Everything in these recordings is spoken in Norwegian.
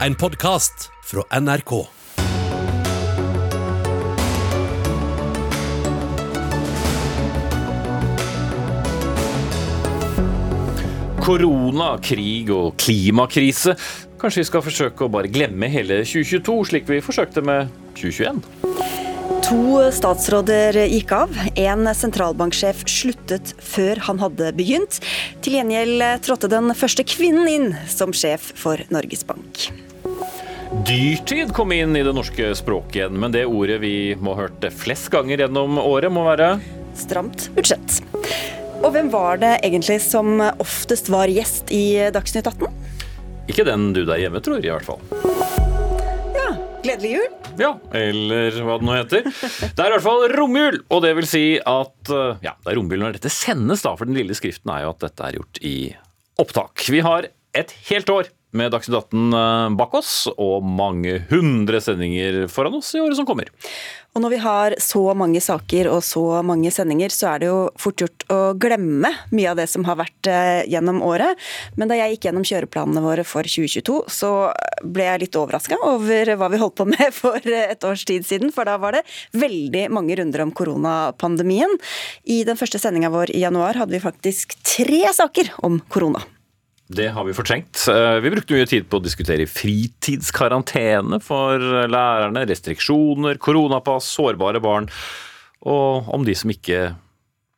En podkast fra NRK. Korona, krig og klimakrise. Kanskje vi skal forsøke å bare glemme hele 2022, slik vi forsøkte med 2021? To statsråder gikk av. En sentralbanksjef sluttet før han hadde begynt. Til gjengjeld trådte den første kvinnen inn som sjef for Norges Bank. Dyrtid kom inn i det norske språket igjen, men det ordet vi må ha hørt flest ganger gjennom året, må være Stramt budsjett. Og hvem var det egentlig som oftest var gjest i Dagsnytt 18? Ikke den du der hjemme tror, i hvert fall. Ja, gledelig jul. Ja, eller hva det nå heter. Det er i hvert fall romjul, og det vil si at eh, ja, det er romjul når dette sendes, da, for den lille skriften er jo at dette er gjort i opptak. Vi har et helt år med Dagsnytt 18 eh, bak oss, og mange hundre sendinger foran oss i året som kommer. Og når vi har så mange saker og så mange sendinger, så er det jo fort gjort å glemme mye av det som har vært eh, gjennom året. Men da jeg gikk gjennom kjøreplanene våre for 2022, så ble jeg litt overraska over hva vi holdt på med for et års tid siden. For da var det veldig mange runder om koronapandemien. I den første sendinga vår i januar hadde vi faktisk tre saker om korona. Det har vi fortrengt. Eh, Vi brukte mye tid på å diskutere fritidskarantene for lærerne, restriksjoner, koronapass, sårbare barn, og om de som ikke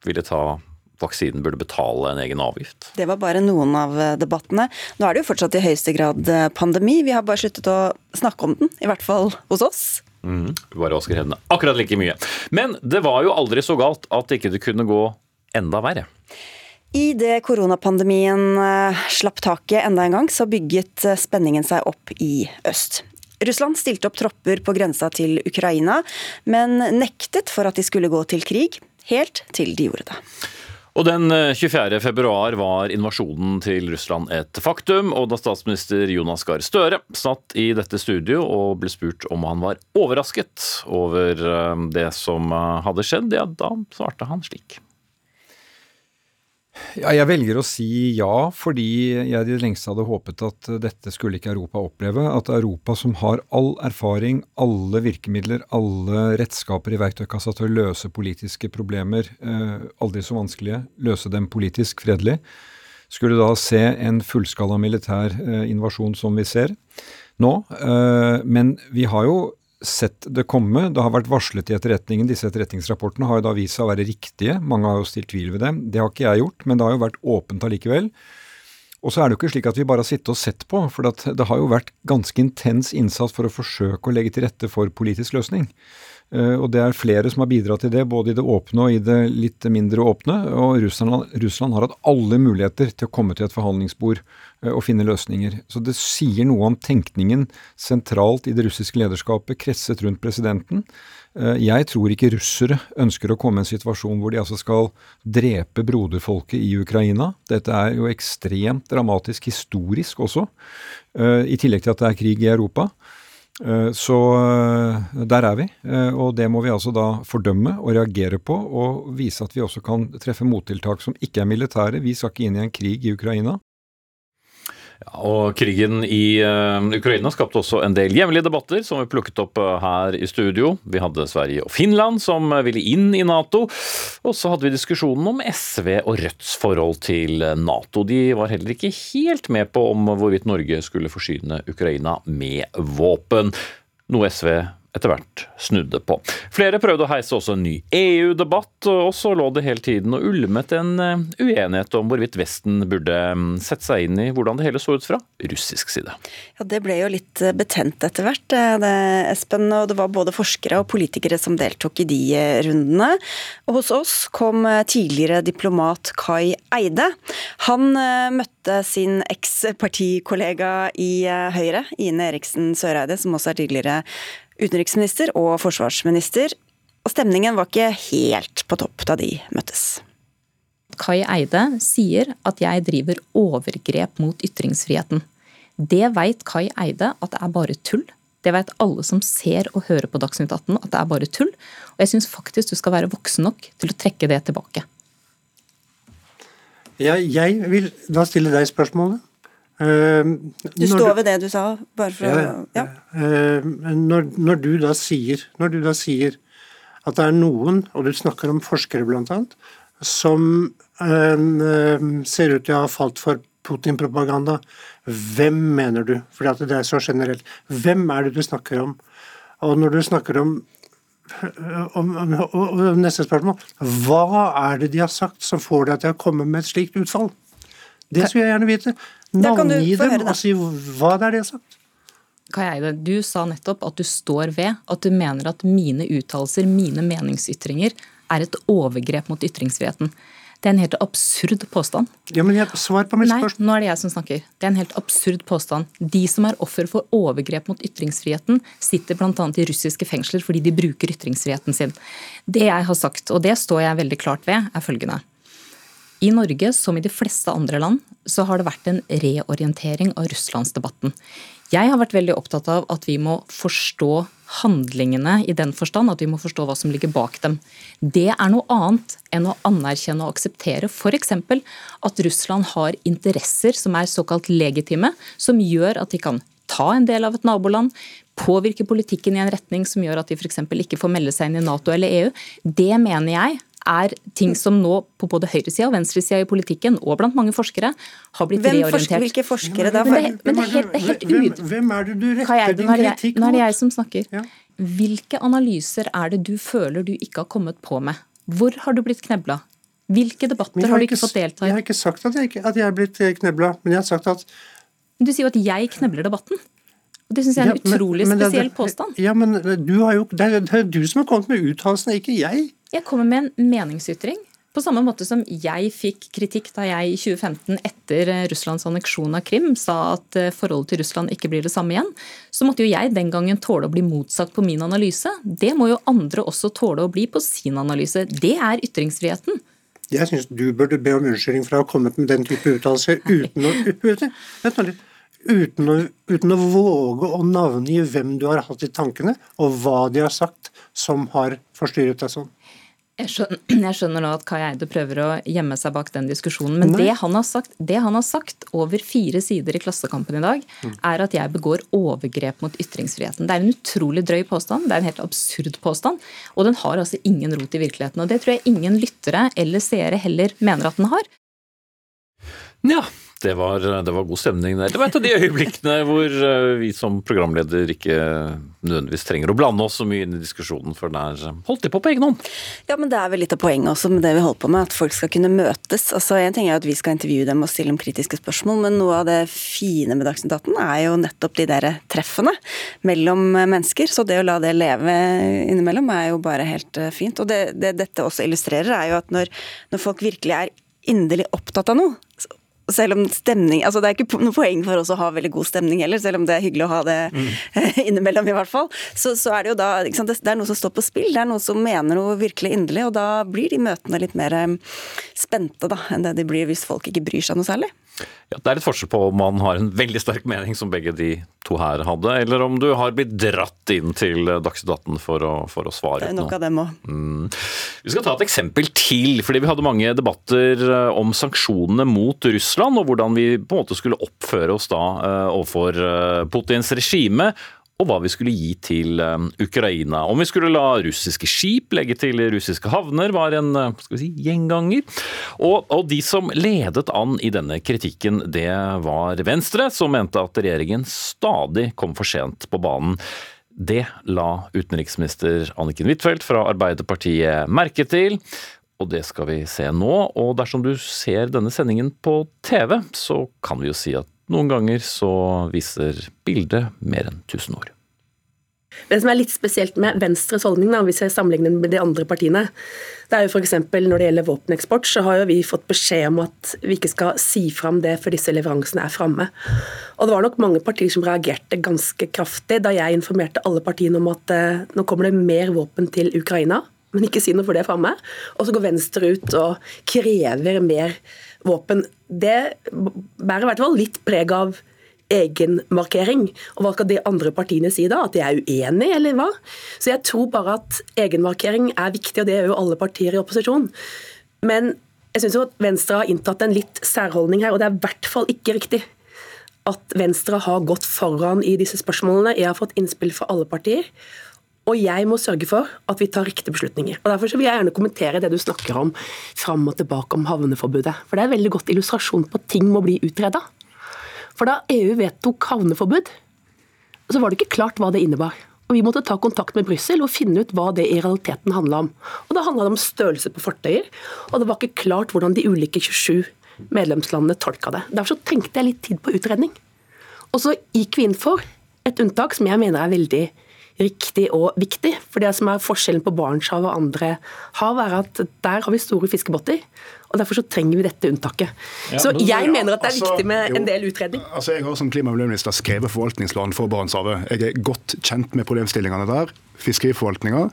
ville ta vaksinen burde betale en egen avgift. Det var bare noen av debattene. Nå er det jo fortsatt i høyeste grad pandemi. Vi har bare sluttet å snakke om den, i hvert fall hos oss. Mm, bare vasker hendene akkurat like mye. Men det var jo aldri så galt at ikke det kunne gå enda verre. Idet koronapandemien eh, slapp taket enda en gang, så bygget eh, spenningen seg opp i øst. Russland stilte opp tropper på grensa til Ukraina, men nektet for at de skulle gå til krig, helt til de gjorde det. Og Den 24. februar var invasjonen til Russland et faktum, og da statsminister Jonas Gahr Støre satt i dette studio og ble spurt om han var overrasket over eh, det som eh, hadde skjedd, ja, da svarte han slik. Ja, jeg velger å si ja, fordi jeg i det lengste hadde håpet at dette skulle ikke Europa oppleve. At Europa som har all erfaring, alle virkemidler, alle redskaper i verktøykassa til å løse politiske problemer, eh, aldri så vanskelige, løse dem politisk fredelig, skulle da se en fullskala militær eh, invasjon som vi ser nå. Eh, men vi har jo sett det komme. Det har vært varslet i etterretningen. Disse etterretningsrapportene har jo da vist seg å være riktige. Mange har jo stilt tvil ved dem. Det har ikke jeg gjort, men det har jo vært åpent allikevel. Og så er det jo ikke slik at vi bare har sittet og sett på, for det har jo vært ganske intens innsats for å forsøke å legge til rette for politisk løsning. Uh, og det er flere som har bidratt til det, både i det åpne og i det litt mindre åpne. Og Russland, Russland har hatt alle muligheter til å komme til et forhandlingsbord uh, og finne løsninger. Så det sier noe om tenkningen sentralt i det russiske lederskapet, kretset rundt presidenten. Uh, jeg tror ikke russere ønsker å komme i en situasjon hvor de altså skal drepe broderfolket i Ukraina. Dette er jo ekstremt dramatisk historisk også, i tillegg til at det er krig i Europa. Så der er vi, og det må vi altså da fordømme og reagere på, og vise at vi også kan treffe mottiltak som ikke er militære. Vi skal ikke inn i en krig i Ukraina. Og Krigen i uh, Ukraina skapte også en del hjemlige debatter som vi plukket opp uh, her i studio. Vi hadde Sverige og Finland som uh, ville inn i Nato. Og så hadde vi diskusjonen om SV og Rødts forhold til Nato. De var heller ikke helt med på om hvorvidt Norge skulle forsyne Ukraina med våpen. Noe SV etter hvert snudde på. Flere prøvde å heise også en ny EU-debatt, og så lå det hele tiden og ulmet en uenighet om hvorvidt Vesten burde sette seg inn i hvordan det hele så ut fra russisk side. Ja, Det ble jo litt betent etter hvert, det, Espen. Og det var både forskere og politikere som deltok i de rundene. Og hos oss kom tidligere diplomat Kai Eide. Han møtte sin eks-partikollega i Høyre, Ine Eriksen Søreide, som også er tidligere utenriksminister og forsvarsminister, og stemningen var ikke helt på topp da de møttes. Kai Eide sier at jeg driver overgrep mot ytringsfriheten. Det veit Kai Eide at det er bare tull. Det vet alle som ser og hører på Dagsnytt 18 at det er bare tull. Og jeg syns faktisk du skal være voksen nok til å trekke det tilbake. Ja, jeg vil da stille deg spørsmålet. Du står ved det du sa? bare for ja. Ja. Når, når, du da sier, når du da sier at det er noen, og du snakker om forskere bl.a., som ser ut til å ha falt for Putin-propaganda. Hvem mener du? Fordi det er så generelt. Hvem er det du snakker om? Og når du snakker om og, og, og, neste spørsmål Hva er det de har sagt som får deg til å komme med et slikt utfall? Det skulle jeg gjerne vite. Navngi dem og si hva det er de har sagt. Kajeide, du sa nettopp at du står ved at du mener at mine uttalelser, mine meningsytringer, er et overgrep mot ytringsfriheten. Det er en helt absurd påstand. Ja, men jeg Svar på mitt spørsmål. Nei, nå er det jeg som snakker. Det er en helt absurd påstand. De som er offer for overgrep mot ytringsfriheten, sitter bl.a. i russiske fengsler fordi de bruker ytringsfriheten sin. Det jeg har sagt, og det står jeg veldig klart ved, er følgende. I Norge, som i de fleste andre land, så har det vært en reorientering av russlandsdebatten. Jeg har vært veldig opptatt av at vi må forstå handlingene i den forstand at vi må forstå hva som ligger bak dem. Det er noe annet enn å anerkjenne og akseptere f.eks. at Russland har interesser som er såkalt legitime, som gjør at de kan ta en del av et naboland, påvirke politikken i en retning som gjør at de f.eks. ikke får melde seg inn i Nato eller EU. Det mener jeg er ting som nå på både høyresida og venstresida i politikken, og blant mange forskere, har blitt Hvem reorientert. Forsker, hvilke forskere da? Men det, men det er helt, det er helt hvem, hvem, er det du retter din kritikk mot? Nå er det jeg som snakker. Ja. Hvilke analyser er det du føler du ikke har kommet på med? Hvor har du blitt knebla? Hvilke debatter har du ikke fått delta i? Jeg har ikke sagt at jeg, ikke, at jeg er blitt eh, knebla, men jeg har sagt at Du sier jo at jeg knebler debatten. Og Det syns jeg er en ja, utrolig men, men spesiell det, påstand. Ja, men du har jo, det er, det er du som har kommet med uttalelsene, ikke jeg. Jeg kommer med en meningsytring. På samme måte som jeg fikk kritikk da jeg i 2015 etter Russlands anneksjon av Krim sa at eh, forholdet til Russland ikke blir det samme igjen, så måtte jo jeg den gangen tåle å bli motsagt på min analyse. Det må jo andre også tåle å bli på sin analyse. Det er ytringsfriheten. Jeg syns du burde be om unnskyldning for å ha kommet med den type uttalelser uten å uten å, uten å våge å navngi hvem du har hatt i tankene, og hva de har sagt som har forstyrret deg sånn. Jeg skjønner, jeg skjønner, nå at Kai Eide prøver å gjemme seg bak den diskusjonen. Men det han, sagt, det han, har sagt, over fire sider i Klassekampen i dag, er at jeg begår overgrep mot ytringsfriheten. Det er en utrolig drøy påstand. Det er en helt absurd påstand. Og den har altså ingen rot i virkeligheten. Og det tror jeg ingen lyttere eller seere heller mener at den har. Ja, det var, det var, god stemning der. Det var et av de øyeblikkene hvor eh, vi som programleder ikke nødvendigvis trenger å blande oss så mye inn i diskusjonen, for der holdt de på på egen hånd. Ja, men det er vel litt av poenget også med det vi holder på med, at folk skal kunne møtes. Altså, En ting er at vi skal intervjue dem og stille dem kritiske spørsmål, men noe av det fine med Dagsnytt 18 er jo nettopp de der treffene mellom mennesker. Så det å la det leve innimellom er jo bare helt eh, fint. Og det, det dette også illustrerer, er jo at når, når folk virkelig er inderlig opptatt av noe, selv om stemning altså Det er ikke noe poeng for oss å ha veldig god stemning heller, selv om det er hyggelig å ha det mm. innimellom, i hvert fall. Så, så, er det jo da sant, Det er noe som står på spill, det er noe som mener noe virkelig inderlig, og da blir de møtene litt mer eh, spente da, enn det de blir hvis folk ikke bryr seg noe særlig. Ja, Det er litt forskjell på om man har en veldig sterk mening, som begge de to her hadde, eller om du har blitt dratt inn til Dagsnytt 18 for å, for å svare. Nok av dem òg. Mm. Vi skal ta et eksempel til, fordi vi hadde mange debatter eh, om sanksjonene mot Russland, og hvordan vi på en måte skulle oppføre oss da eh, overfor eh, Putins regime og hva vi skulle gi til um, Ukraina. Om vi skulle la russiske skip legge til russiske havner, var en vi si, gjenganger. Og, og, de som ledet an i denne kritikken, det var Venstre, som mente at regjeringen stadig kom for sent på banen. Det la utenriksminister Anniken Huitfeldt fra Arbeiderpartiet merke til. Og det skal vi se nå. Og dersom du ser denne sendingen på TV, så kan vi jo si at noen ganger så viser bildet mer enn tusen ord. Det som er litt spesielt med Venstres holdning, da, hvis jeg sammenligner med de andre partiene, det er jo f.eks. når det gjelder våpeneksport, så har jo vi fått beskjed om at vi ikke skal si fram det før disse leveransene er framme. Og det var nok mange partier som reagerte ganske kraftig da jeg informerte alle partiene om at eh, nå kommer det mer våpen til Ukraina, men ikke si noe for det framme. Og så går Venstre ut og krever mer våpen. Det bærer i hvert fall litt preg av egenmarkering. Og hva skal de andre partiene si da? At de er uenige, eller hva? Så jeg tror bare at egenmarkering er viktig, og det gjør jo alle partier i opposisjon. Men jeg syns jo at Venstre har inntatt en litt særholdning her, og det er i hvert fall ikke riktig at Venstre har gått foran i disse spørsmålene. Jeg har fått innspill fra alle partier. Og jeg må sørge for at vi tar riktige beslutninger. Og Derfor vil jeg gjerne kommentere det du snakker om fram og tilbake om havneforbudet. For det er en veldig godt illustrasjon på at ting må bli utreda. For da EU vedtok havneforbud, så var det ikke klart hva det innebar. Og Vi måtte ta kontakt med Brussel og finne ut hva det i realiteten handla om. Og Det handla om størrelse på fartøyer, og det var ikke klart hvordan de ulike 27 medlemslandene tolka det. Derfor så trengte jeg litt tid på utredning. Og så gikk vi inn for et unntak som jeg mener er veldig riktig og viktig. For det som er forskjellen på Barentshavet og andre hav, er at der har vi store fiskebåter. og Derfor så trenger vi dette unntaket. Ja, så jeg mener at det er altså, viktig med jo, en del utredning. Altså Jeg har som klima- og miljøminister skrevet forvaltningsplan for Barentshavet. Jeg er godt kjent med problemstillingene der. Fiskeriforvaltninga.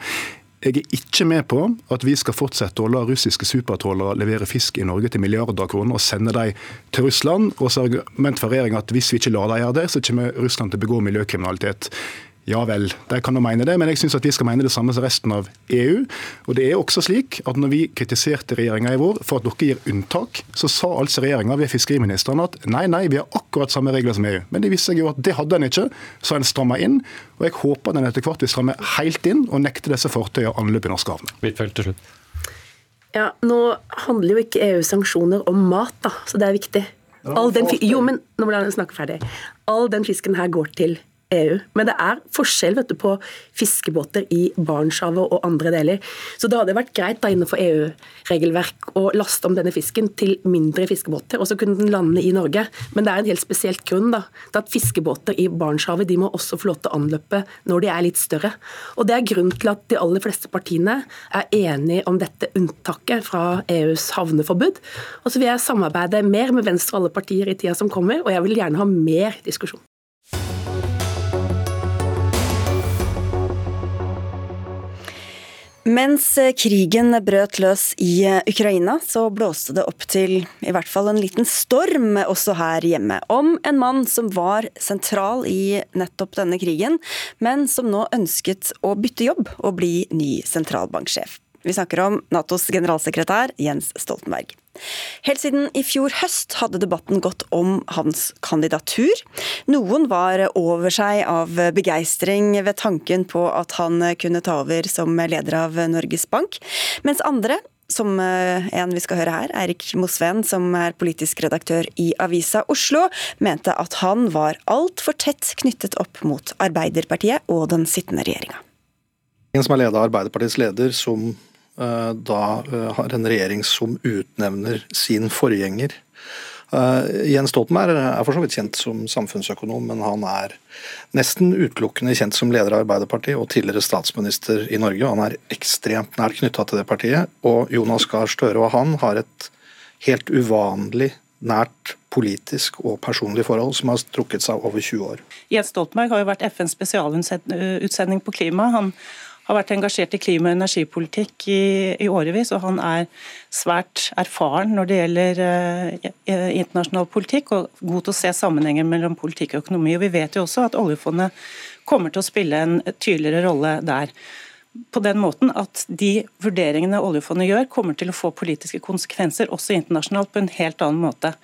Jeg er ikke med på at vi skal fortsette å la russiske supertrålere levere fisk i Norge til milliarder av kroner og sende dem til Russland. Og så argument for regjeringa at hvis vi ikke lar dem gjøre det, så kommer Russland til å begå miljøkriminalitet. Ja vel, de kan jo mene det, men jeg syns vi skal mene det samme som resten av EU. Og det er også slik at når vi kritiserte regjeringa i vår for at dere gir unntak, så sa altså regjeringa ved fiskeriministeren at nei, nei, vi har akkurat samme regler som EU. Men det viste seg jo at det hadde en ikke, så en stramma inn. Og jeg håper den etter hvert vil stramme helt inn og nekte disse fartøyene anløp i norske havner. Huitfeldt til slutt. Ja, Nå handler jo ikke EU sanksjoner om mat, da, så det er viktig. All den, jo, men nå må jeg snakke ferdig. All den fisken her går til EU. Men det er forskjell du, på fiskebåter i Barentshavet og andre deler. Så det hadde vært greit da innenfor EU-regelverk å laste om denne fisken til mindre fiskebåter, og så kunne den lande i Norge. Men det er en helt spesielt grunn da, til at fiskebåter i Barentshavet de må også få lov til å anløpe når de er litt større. Og Det er grunnen til at de aller fleste partiene er enige om dette unntaket fra EUs havneforbud. Og så vil jeg samarbeide mer med Venstre og alle partier i tida som kommer, og jeg vil gjerne ha mer diskusjon. Mens eh, krigen brøt løs i eh, Ukraina, så blåste det opp til i hvert fall en liten storm også her hjemme. Om en mann som var sentral i nettopp denne krigen, men som nå ønsket å bytte jobb og bli ny sentralbanksjef. Vi snakker om Natos generalsekretær Jens Stoltenberg. Helt siden i fjor høst hadde debatten gått om hans kandidatur. Noen var over seg av begeistring ved tanken på at han kunne ta over som leder av Norges Bank, mens andre som eh, en vi skal høre her, Eirik Mosveen, som er politisk redaktør i Avisa Oslo, mente at han var altfor tett knyttet opp mot Arbeiderpartiet og den sittende regjeringa. En som er leder av Arbeiderpartiets leder, som da eh, har en regjering som utnevner sin forgjenger. Eh, Jens Stoltenberg er for så vidt kjent som samfunnsøkonom, men han er nesten utelukkende kjent som leder av Arbeiderpartiet og tidligere statsminister i Norge. Han er ekstremt nært knytta til det partiet, og Jonas Gahr Støre og han har et helt uvanlig nært politisk og personlig forhold som har strukket seg over 20 år. Jens Stoltenberg har jo vært FNs spesialutsending på klima. Han har vært engasjert i klima- og energipolitikk i, i årevis, og han er svært erfaren når det gjelder eh, internasjonal politikk, og god til å se sammenhengen mellom politikk og økonomi. Og Vi vet jo også at oljefondet kommer til å spille en tydeligere rolle der. På den måten at de vurderingene oljefondet gjør, kommer til å få politiske konsekvenser også internasjonalt på en helt annen måte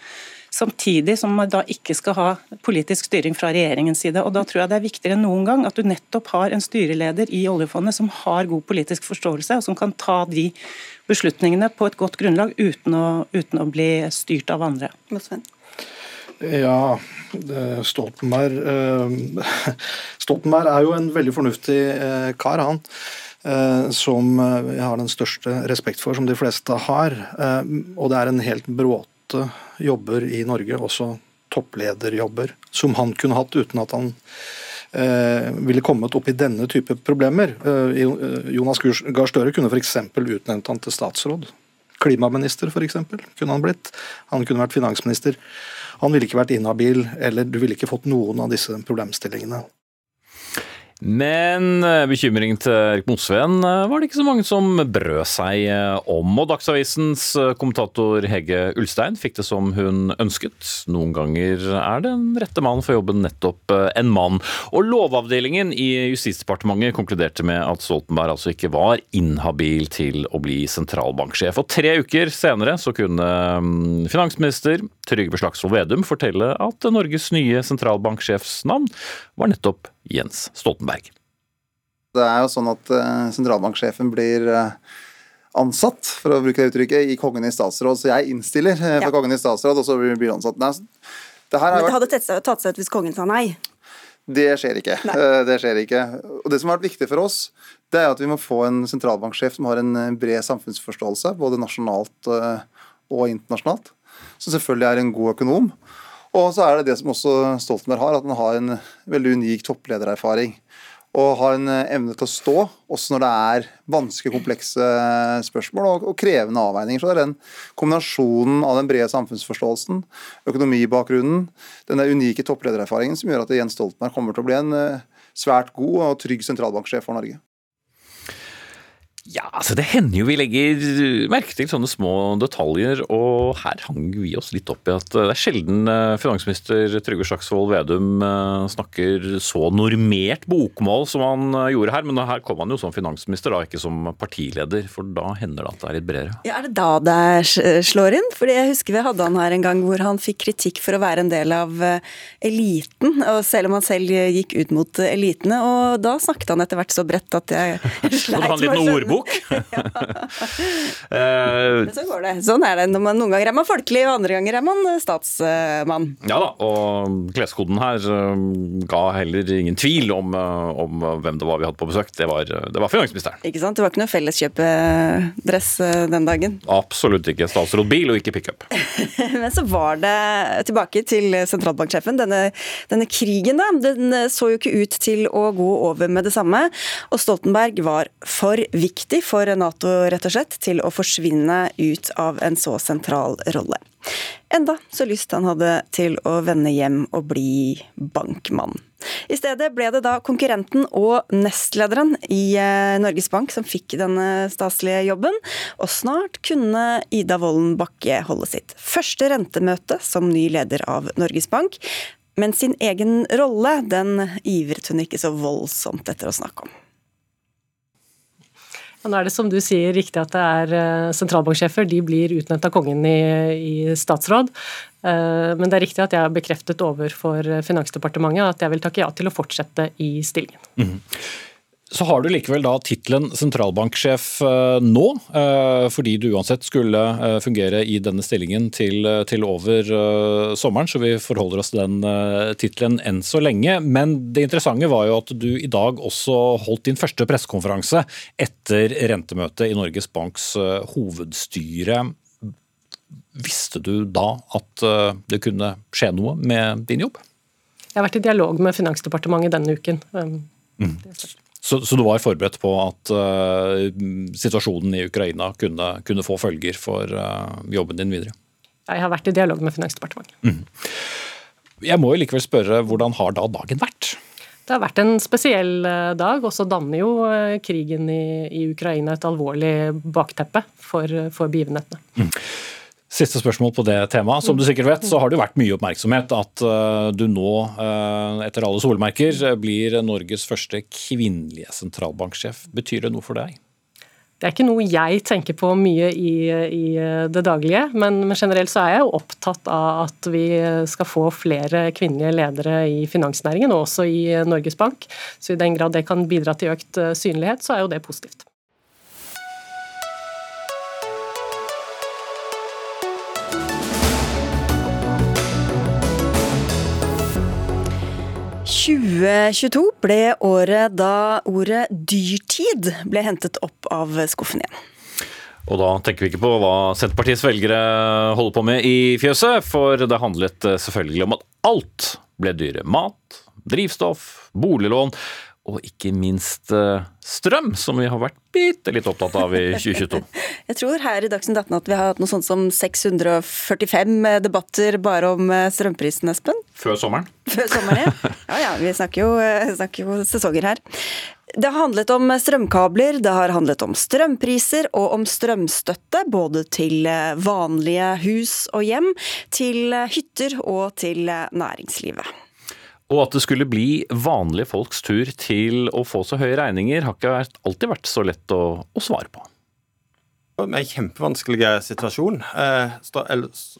samtidig som man da ikke skal ha politisk styring fra regjeringens side. Og Da tror jeg det er viktigere enn noen gang at du nettopp har en styreleder i oljefondet som har god politisk forståelse, og som kan ta de beslutningene på et godt grunnlag uten å, uten å bli styrt av andre. Ja, Stoltenberg eh, Stoltenberg er jo en veldig fornuftig eh, kar, han. Eh, som jeg har den største respekt for, som de fleste har. Og det er en helt bråte jobber i Norge, også topplederjobber, som han kunne hatt uten at han eh, ville kommet opp i denne type problemer. Eh, eh Jonas Gahr Støre kunne f.eks. utnevnt han til statsråd. Klimaminister f.eks. kunne han blitt. Han kunne vært finansminister. Han ville ikke vært inhabil, eller du ville ikke fått noen av disse problemstillingene. Men eh, bekymringen til Erik Mosveen eh, var det ikke så mange som brød seg eh, om. Og Dagsavisens kommentator Hege Ulstein fikk det som hun ønsket. Noen ganger er den rette mannen for jobben nettopp en mann. Og Lovavdelingen i Justisdepartementet konkluderte med at Stoltenberg altså ikke var inhabil til å bli sentralbanksjef. Og tre uker senere så kunne mm, finansminister Trygve Slagsvold Vedum fortelle at Norges nye sentralbanksjefs navn var nettopp Jens Stoltenberg. Det er jo sånn at uh, sentralbanksjefen blir uh, ansatt, for å bruke det uttrykket, i Kongen i statsråd. Så jeg innstiller uh, for ja. Kongen i statsråd, og så blir han ansatt. Nei, det Men det hadde tatt seg ut hvis kongen sa nei? Det skjer ikke. det skjer ikke. Og det som har vært viktig for oss, det er at vi må få en sentralbanksjef som har en bred samfunnsforståelse, både nasjonalt og internasjonalt. Som selvfølgelig er en god økonom. Og så er det det som også Stoltenberg har, at han har en veldig unik toppledererfaring. Og har en eh, evne til å stå, også når det er vanskelige, komplekse eh, spørsmål og, og krevende avveininger. Så det er den kombinasjonen av den brede samfunnsforståelsen, økonomibakgrunnen, den unike toppledererfaringen som gjør at Jens Stoltenberg kommer til å bli en eh, svært god og trygg sentralbanksjef for Norge. Ja, altså Det hender jo vi legger merke til sånne små detaljer, og her hang vi oss litt opp i at det er sjelden eh, finansminister Trygve Slagsvold Vedum eh, snakker så normert bokmål som han eh, gjorde her. Men her kom han jo som finansminister, da, ikke som partileder, for da hender det at det er litt bredere. Ja, Er det da det slår inn? Fordi jeg husker vi hadde han her en gang hvor han fikk kritikk for å være en del av eliten, og selv om han selv gikk ut mot elitene. Og da snakket han etter hvert så bredt at jeg sleit med å skjønne bok. uh, Men så går det. Sånn er det. Noen ganger er man folkelig, og andre ganger er man statsmann. Ja da, og kleskoden her uh, ga heller ingen tvil om, om, hvem det var vi hadde på besøk. Det var, det var finansministeren. Ikke sant. Det var ikke noe felleskjøpedress den dagen? Absolutt ikke. Statsrådbil og ikke pickup. Men så var det, tilbake til sentralbanksjefen, denne, denne krigen da, den så jo ikke ut til å gå over med det samme. Og Stoltenberg var for viktig viktig for Nato rett og slett til å forsvinne ut av en så sentral rolle. Enda så lyst han hadde til å vende hjem og bli bankmann. I stedet ble det da konkurrenten og nestlederen i eh, Norges Bank som fikk denne staselige jobben, og snart kunne Ida Wolden Bakke holde sitt første rentemøte som ny leder av Norges Bank, men sin egen rolle den ivret hun ikke så voldsomt etter å snakke om. Nå er det som du sier riktig at det er eh, sentralbanksjefer. De blir utnevnt av kongen i, i, statsråd. Eh, men det er riktig at jeg har bekreftet overfor Finansdepartementet at jeg vil takke ja til å fortsette i stillingen. Mm. Så har du likevel da tittelen sentralbanksjef eh, nå, eh, fordi du uansett skulle eh, fungere i denne stillingen til, til over sommeren, så vi forholder oss til den tittelen enn så lenge. Men det interessante var jo at du i dag også holdt din første pressekonferanse etter rentemøtet i Norges Banks hovedstyre. Visste du da at det kunne skje noe med din jobb? Jeg har vært i dialog med Finansdepartementet denne uken. Mm. Så, så, du var forberedt på at uh, situasjonen i Ukraina kunne, kunne få følger for uh, jobben din videre? Jeg har vært i dialog med Finansdepartementet. Mm. Jeg må jo likevel spørre, hvordan har da dagen vært? Det har vært en spesiell eh, dag, og så danner jo krigen i, i, Ukraina et alvorlig bakteppe for, for begivenhetene. Mm. Siste spørsmål på det temaet. Som du sikkert vet, så har det vært mye oppmerksomhet at eh, du nå, eh, etter alle solmerker, blir Norges første kvinnelige sentralbanksjef. Betyr det noe for deg? Det er ikke noe jeg tenker på mye i, i det daglige, men, men, generelt så er jeg jo opptatt av at vi skal få flere kvinnelige ledere i finansnæringen, og også i Norges Bank. Så i den grad det kan bidra til økt eh, synlighet, så er jo det positivt. 2022 ble året da ordet dyrtid ble hentet opp av skuffen igjen. Og da tenker vi ikke på hva Senterpartiets velgere holder på med i fjøset, for det handlet selvfølgelig om at alt ble dyre. Mat, drivstoff, boliglån og ikke minst eh, strøm, som vi har vært bitte litt opptatt av i 2022. Jeg tror her i Dagsnytt 18 at vi har hatt noe sånt som 645 debatter bare om eh, strømprisen, Espen? Før sommeren. Før sommeren, ja. Ja ja, vi snakker jo, eh, snakker jo sesonger her. Det har handlet om strømkabler, det har handlet om strømpriser og om strømstøtte, både til vanlige hus og hjem, til hytter og til næringslivet. Og at det skulle bli vanlige folks tur til å få så høye regninger, har ikke alltid vært så lett å, å svare på. Det er en kjempevanskelig situasjon. Eh,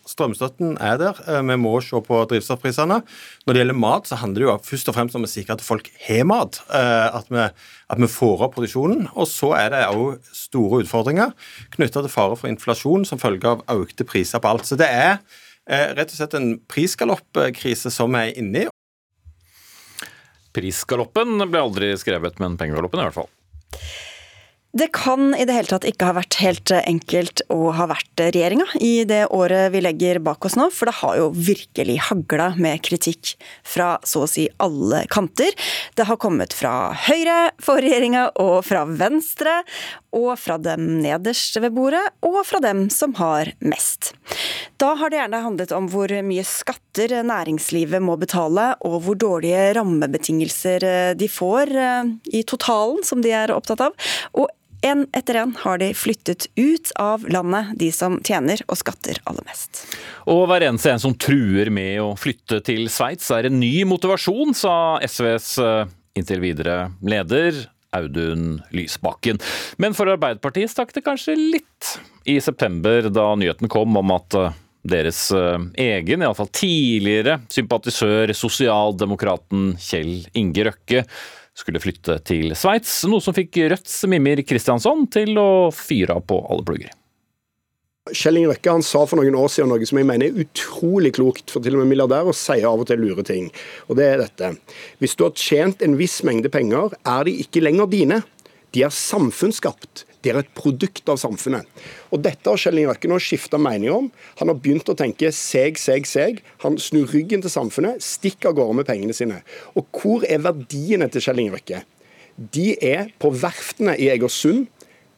strømstøtten er der. Eh, vi må se på drivstoffprisene. Når det gjelder mat, så handler det jo først og fremst om å sikre at folk har mat. Eh, at vi, at vi får opp produksjonen. Og så er det òg store utfordringer knytta til fare for inflasjon som følge av økte priser på alt. Så det er rett og slett en prisgaloppkrise som vi er inne i. Prisgaloppen ble aldri skrevet, men pengegaloppen i hvert fall. Det kan i det hele tatt ikke ha vært helt enkelt å ha vært regjeringa i det året vi legger bak oss nå, for det har jo virkelig hagla med kritikk fra så å si alle kanter. Det har kommet fra Høyre for regjeringa, og fra Venstre, og fra dem nederst ved bordet, og fra dem som har mest. Da har det gjerne handlet om hvor mye skatter næringslivet må betale, og hvor dårlige rammebetingelser de får eh, i totalen, som de er opptatt av. Og en etter en har de flyttet ut av landet, de som tjener og skatter aller mest. Og hver eneste en som truer med å flytte til Sveits er en ny motivasjon, sa SVs eh, inntil videre leder Audun Lysbakken. Men for Arbeiderpartiet stakk det kanskje litt i september, da nyheten kom om at eh, deres eh, egen, iallfall tidligere sympatisør, sosialdemokraten Kjell Inge Røkke, skulle flytte til Sveits, noe som fikk Rødts Mimir Kristiansson til å fyre av på alle plugger. Kjell Inge Røkke han sa for noen år siden noe som jeg mener er utrolig klokt, for til og med milliardærer sier av og til lure ting. Og det er dette. Hvis du har tjent en viss mengde penger, er de ikke lenger dine. De er samfunnsskapt. De er et produkt av samfunnet. Og Dette har Kjell Inge nå skifta mening om. Han har begynt å tenke seg, seg, seg. Han snur ryggen til samfunnet, stikker av gårde med pengene sine. Og hvor er verdiene til Kjell Inge? De er på verftene i Egersund,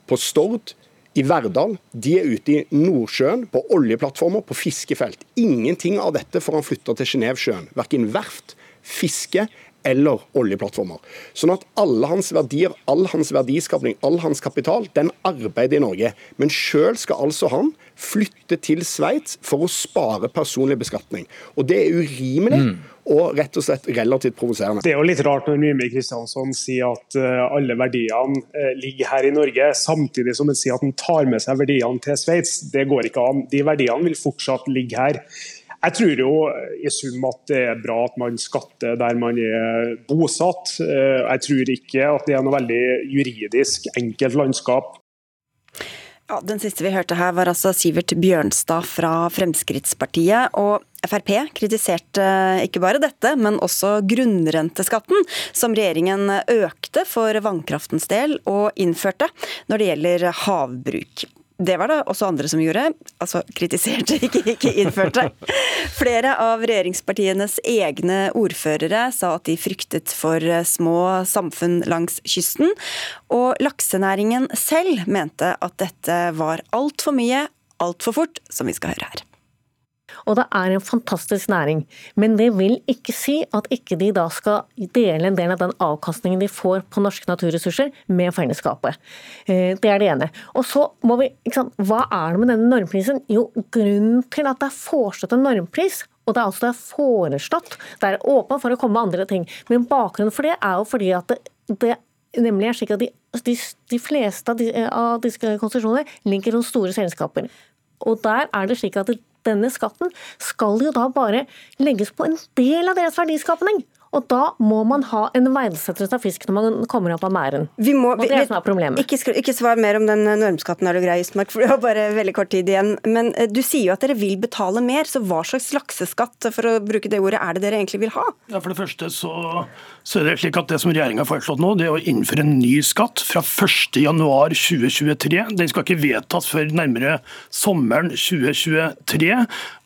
på Stord, i Verdal. De er ute i Nordsjøen, på oljeplattformer, på fiskefelt. Ingenting av dette får han flytta til Genévesjøen. Verken verft, fiske eller oljeplattformer. Sånn at alle hans verdier, all hans verdiskapning, all hans kapital, den arbeider i Norge. Men sjøl skal altså han flytte til Sveits for å spare personlig beskatning. Og det er urimelig. Mm. Og rett og slett relativt provoserende. Det er jo litt rart når Mimir Kristiansson sier at uh, alle verdiene uh, ligger her i Norge, samtidig som han sier at han tar med seg verdiene til Sveits. Det går ikke an. De verdiene vil fortsatt ligge her. Jeg tror jo i sum at det er bra at man skatter der man er bosatt. Eh, jeg tror ikke at det er noe veldig juridisk enkelt landskap. Ja, Den siste vi hørte her var altså Sivert Bjørnstad fra Fremskrittspartiet. og Frp kritiserte ikke bare dette, men også grunnrenteskatten, som regjeringen økte for vannkraftens del og innførte når det gjelder havbruk. Det var det også andre som gjorde. Altså kritiserte, ikke, ikke innførte. Flere av regjeringspartienes egne ordførere sa at de fryktet for små samfunn langs kysten. Og laksenæringen selv mente at dette var altfor mye, altfor fort, som vi skal høre her. Og det er en fantastisk næring. Men det vil ikke si at ikke de da skal dele en del av den avkastningen de får på norske naturressurser med fellesskapet. Eh, det er det ene. Og så må vi, Hva er det med denne normprisen? Jo, grunnen til at det er foreslått en normpris, og det er altså det er foreslått, det er åpent for å komme med andre ting. Men bakgrunnen for det er jo fordi at det, det nemlig er slik at de, de, de fleste av, de, av disse konsesjonene ligger hos store selskaper. Og der er det slik at denne skatten skal jo da bare legges på en del av deres verdiskapning. Og da må man ha en verdsettelse av fisk når man kommer opp av mæren. Vi må, og det er det som er problemet. Ikke, ikke, svar mer om den normskatten, er du grei, Ystmark, for du har bare veldig kort tid igjen. Men eh, du sier jo at dere vil betale mer, så hva slags lakseskatt for å bruke det ordet, er det dere egentlig vil ha? Ja, For det første så, så er det slik at det som regjeringa har foreslått nå, det er å innføre en ny skatt fra 1.1.2023. Den skal ikke vedtas før nærmere sommeren 2023.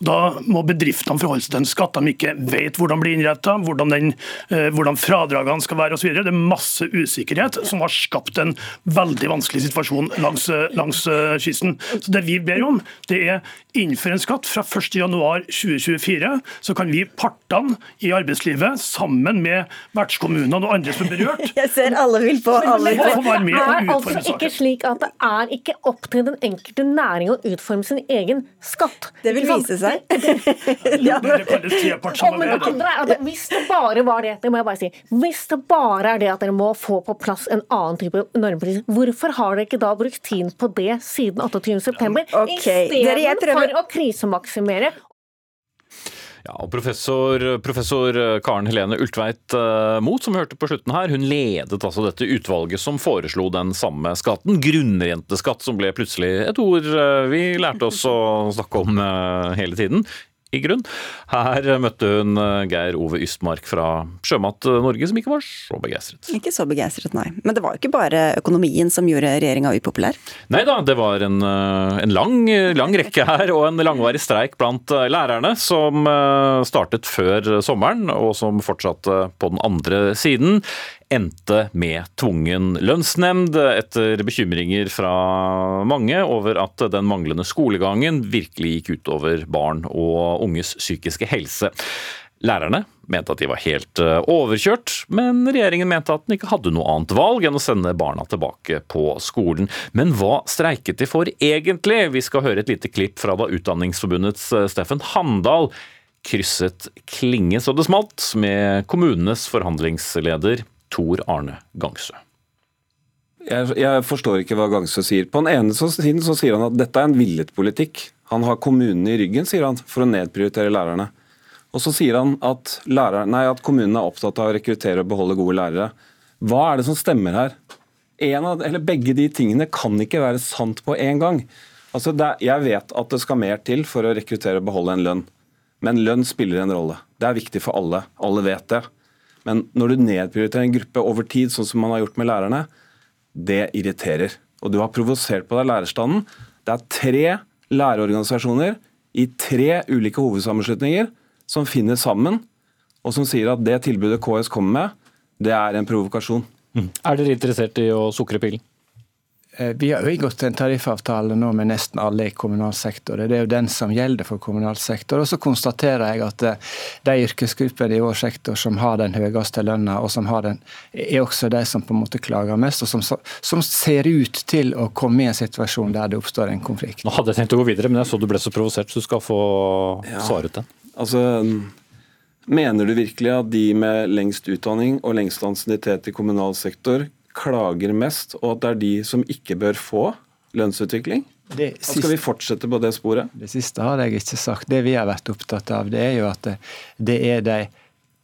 Da må bedriftene forholde seg til en skatt de ikke vet hvordan blir innretta, hvordan den eh, hvordan fradragene skal være osv. Det er masse usikkerhet som har skapt en veldig vanskelig situasjon langs, langs kysten. Så Det vi ber om, det er innføre en skatt fra 1.1.2024. Så kan vi partene i arbeidslivet, sammen med vertskommunene og andre som er berørt Jeg ser alle vil på alle. Det er altså ikke slik at det er ikke opp til den enkelte næring å utforme sin egen skatt. Det vil vise seg. ja, men, men, hvis det bare var det, det må jeg bare si, hvis det bare er det at dere må få på plass en annen type normpris, hvorfor har dere ikke da brukt tid på det siden 28.9. Okay. istedenfor å krisemaksimere ja, og professor, professor, Karen Helene Ultveit uh, Moe, som vi hørte på slutten her, hun ledet altså dette utvalget som foreslo den samme skatten. Grunnrenteskatt, som ble plutselig et ord uh, vi lærte oss å snakke om hele tiden i grunn. Her møtte hun eh, Geir Ove Ystmark fra Sjømat Norge, som ikke var så begeistret. Ikke så begeistret, nei. Men det var jo ikke bare økonomien som gjorde regjeringa upopulær? Nei da, det var en, eh, en lang, lang, rekke her, og en langvarig streik blant eh, lærerne, som startet før sommeren, og som fortsatte på den andre siden endte med tvungen lønnsnemnd, etter bekymringer fra mange over at den manglende skolegangen virkelig gikk utover barn og unges psykiske helse. Lærerne mente at de var helt eh, overkjørt, men regjeringen mente at den ikke hadde noe annet valg enn å sende barna tilbake på skolen. Men hva streiket de for egentlig? Vi skal høre et lite klipp fra da Utdanningsforbundets eh, Steffen Handal krysset klinge så det smalt med kommunenes forhandlingsleder Tor Arne Gangsø. Jeg, jeg, forstår ikke hva Gangsø sier. På den ene siden så sier han at dette er en villet politikk. Han har kommunene i ryggen, sier han, for å nedprioritere lærerne. Og så sier han at, lærere, nei, at kommunene er opptatt av å rekruttere og beholde gode lærere. Hva er det som stemmer her? Av, begge de tingene kan ikke være sant på en gang. Altså, er, jeg vet at det skal mer til for å rekruttere og beholde en lønn. Men lønn spiller en rolle. Det er viktig for alle. Alle vet det. Men når du nedprioriterer en gruppe over tid, sånn som man har gjort med lærerne, det irriterer. Og du har provosert på deg lærerstanden. Det er tre lærerorganisasjoner i tre ulike hovedsammenslutninger som finner sammen, og som sier at det tilbudet KS kommer med, det er en provokasjon. Mm. Er dere interessert i å sukre pillen? Eh, vi har jo inngått en tariffavtale nå med nesten alle i kommunal sektor. Det er jo den som gjelder for kommunal sektor. Og så konstaterer jeg at eh, de yrkesgruppene i vår sektor som har den høyeste lønna, og som har den, er også de som på en måte klager mest, og som, som, ser ut til å komme i en situasjon der det oppstår en konflikt. Nå hadde jeg tenkt å gå videre, men jeg så du ble så provosert, så du skal få ja. svaret den. Altså, Mener du virkelig at de med lengst utdanning og lengst ansiennitet i kommunal sektor klager mest, og at det er de som ikke bør få lønnsutvikling? Det siste, skal vi fortsette på det sporet? Det siste har jeg ikke sagt. Det vi har vært opptatt av, det er jo at det, det er de,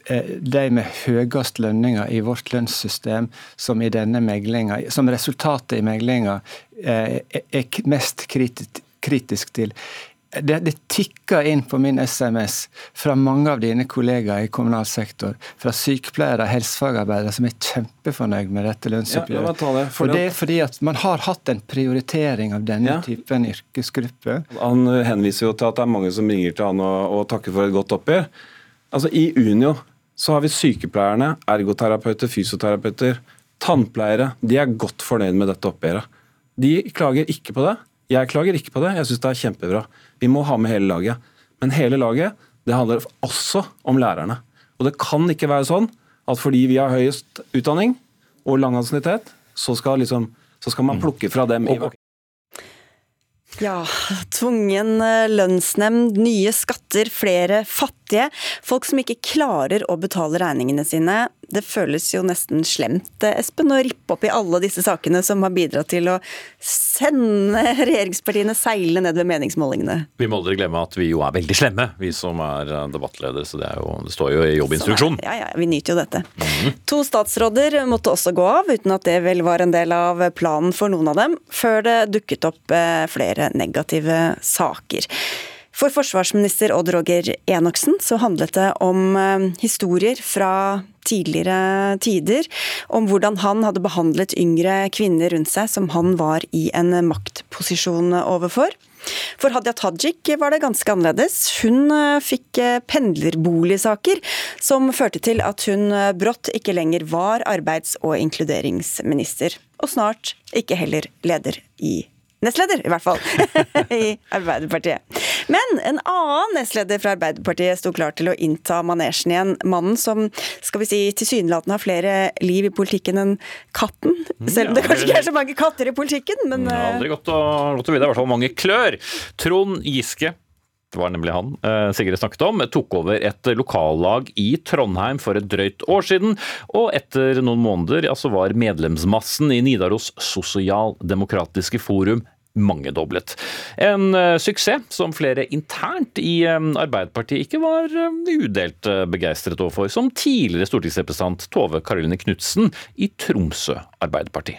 eh, de med høyest lønninger i vårt lønnssystem som i denne meglinga, som resultatet i meglinga eh, er mest kritisk til det, det tikker inn på min SMS fra mange av dine kollegaer i kommunal sektor, fra sykepleiere og helsefagarbeidere som er kjempefornøyd med dette lønnsoppgjøret. Ja, det, og det er fordi at man har hatt en prioritering av denne ja. typen yrkesgruppe. Han henviser jo til at det er mange som ringer til han og, og takker for et godt oppgjør. Altså I Unio så har vi sykepleierne, ergoterapeuter, fysioterapeuter, tannpleiere. De er godt fornøyd med dette oppgjøret. De klager ikke på det. Jeg klager ikke på det, jeg syns det er kjempebra. Vi må ha med hele laget. Men hele laget det handler også om lærerne. Og det kan ikke være sånn at fordi vi har høyest utdanning og lang ansiennitet, så, liksom, så skal man mm. plukke fra dem. i ja, tvungen eh, lønnsnemnd, nye skatter, flere fattige. Folk som ikke klarer å betale regningene sine. Det føles jo nesten slemt, eh, Espen, å rippe opp i alle disse sakene som har bidratt til å sende regjeringspartiene seile ned ved meningsmålingene. Vi må aldri glemme at vi jo er veldig slemme, vi som er eh, debattledere. Så det, jo, det står jo i jobbinstruksjonen. Ja, ja, vi nyter jo dette. Mm. To statsråder måtte også gå av, uten at det vel var en del av planen for noen av dem, før det dukket opp flere negative saker. For forsvarsminister Odd Roger Enoksen så handlet det om eh, historier fra tidligere tider, om hvordan han hadde behandlet yngre kvinner rundt seg som han var i en maktposisjon overfor. For Hadia Tajik var det ganske annerledes. Hun fikk pendlerboligsaker som førte til at hun brått ikke lenger var arbeids- og inkluderingsminister. Og snart ikke heller leder i nestleder, i hvert fall, i Arbeiderpartiet. Men en annen nestleder fra Arbeiderpartiet sto klar til å innta manesjen igjen. Mannen som skal vi si, tilsynelatende har flere liv i politikken enn katten. Selv om det kanskje ikke er så mange katter i politikken, men Det har aldri godt å, gått å vite, i hvert fall mange klør. Trond Giske det var nemlig han eh, Sigrid snakket om, tok over et lokallag i Trondheim for et drøyt år siden. Og etter noen måneder ja, så var medlemsmassen i Nidaros Sosialdemokratiske Forum mangedoblet. En uh, suksess som flere internt i um, Arbeiderpartiet ikke var uh, udelt begeistret overfor, som tidligere stortingsrepresentant Tove Karoline Knutsen i Tromsø Arbeiderparti.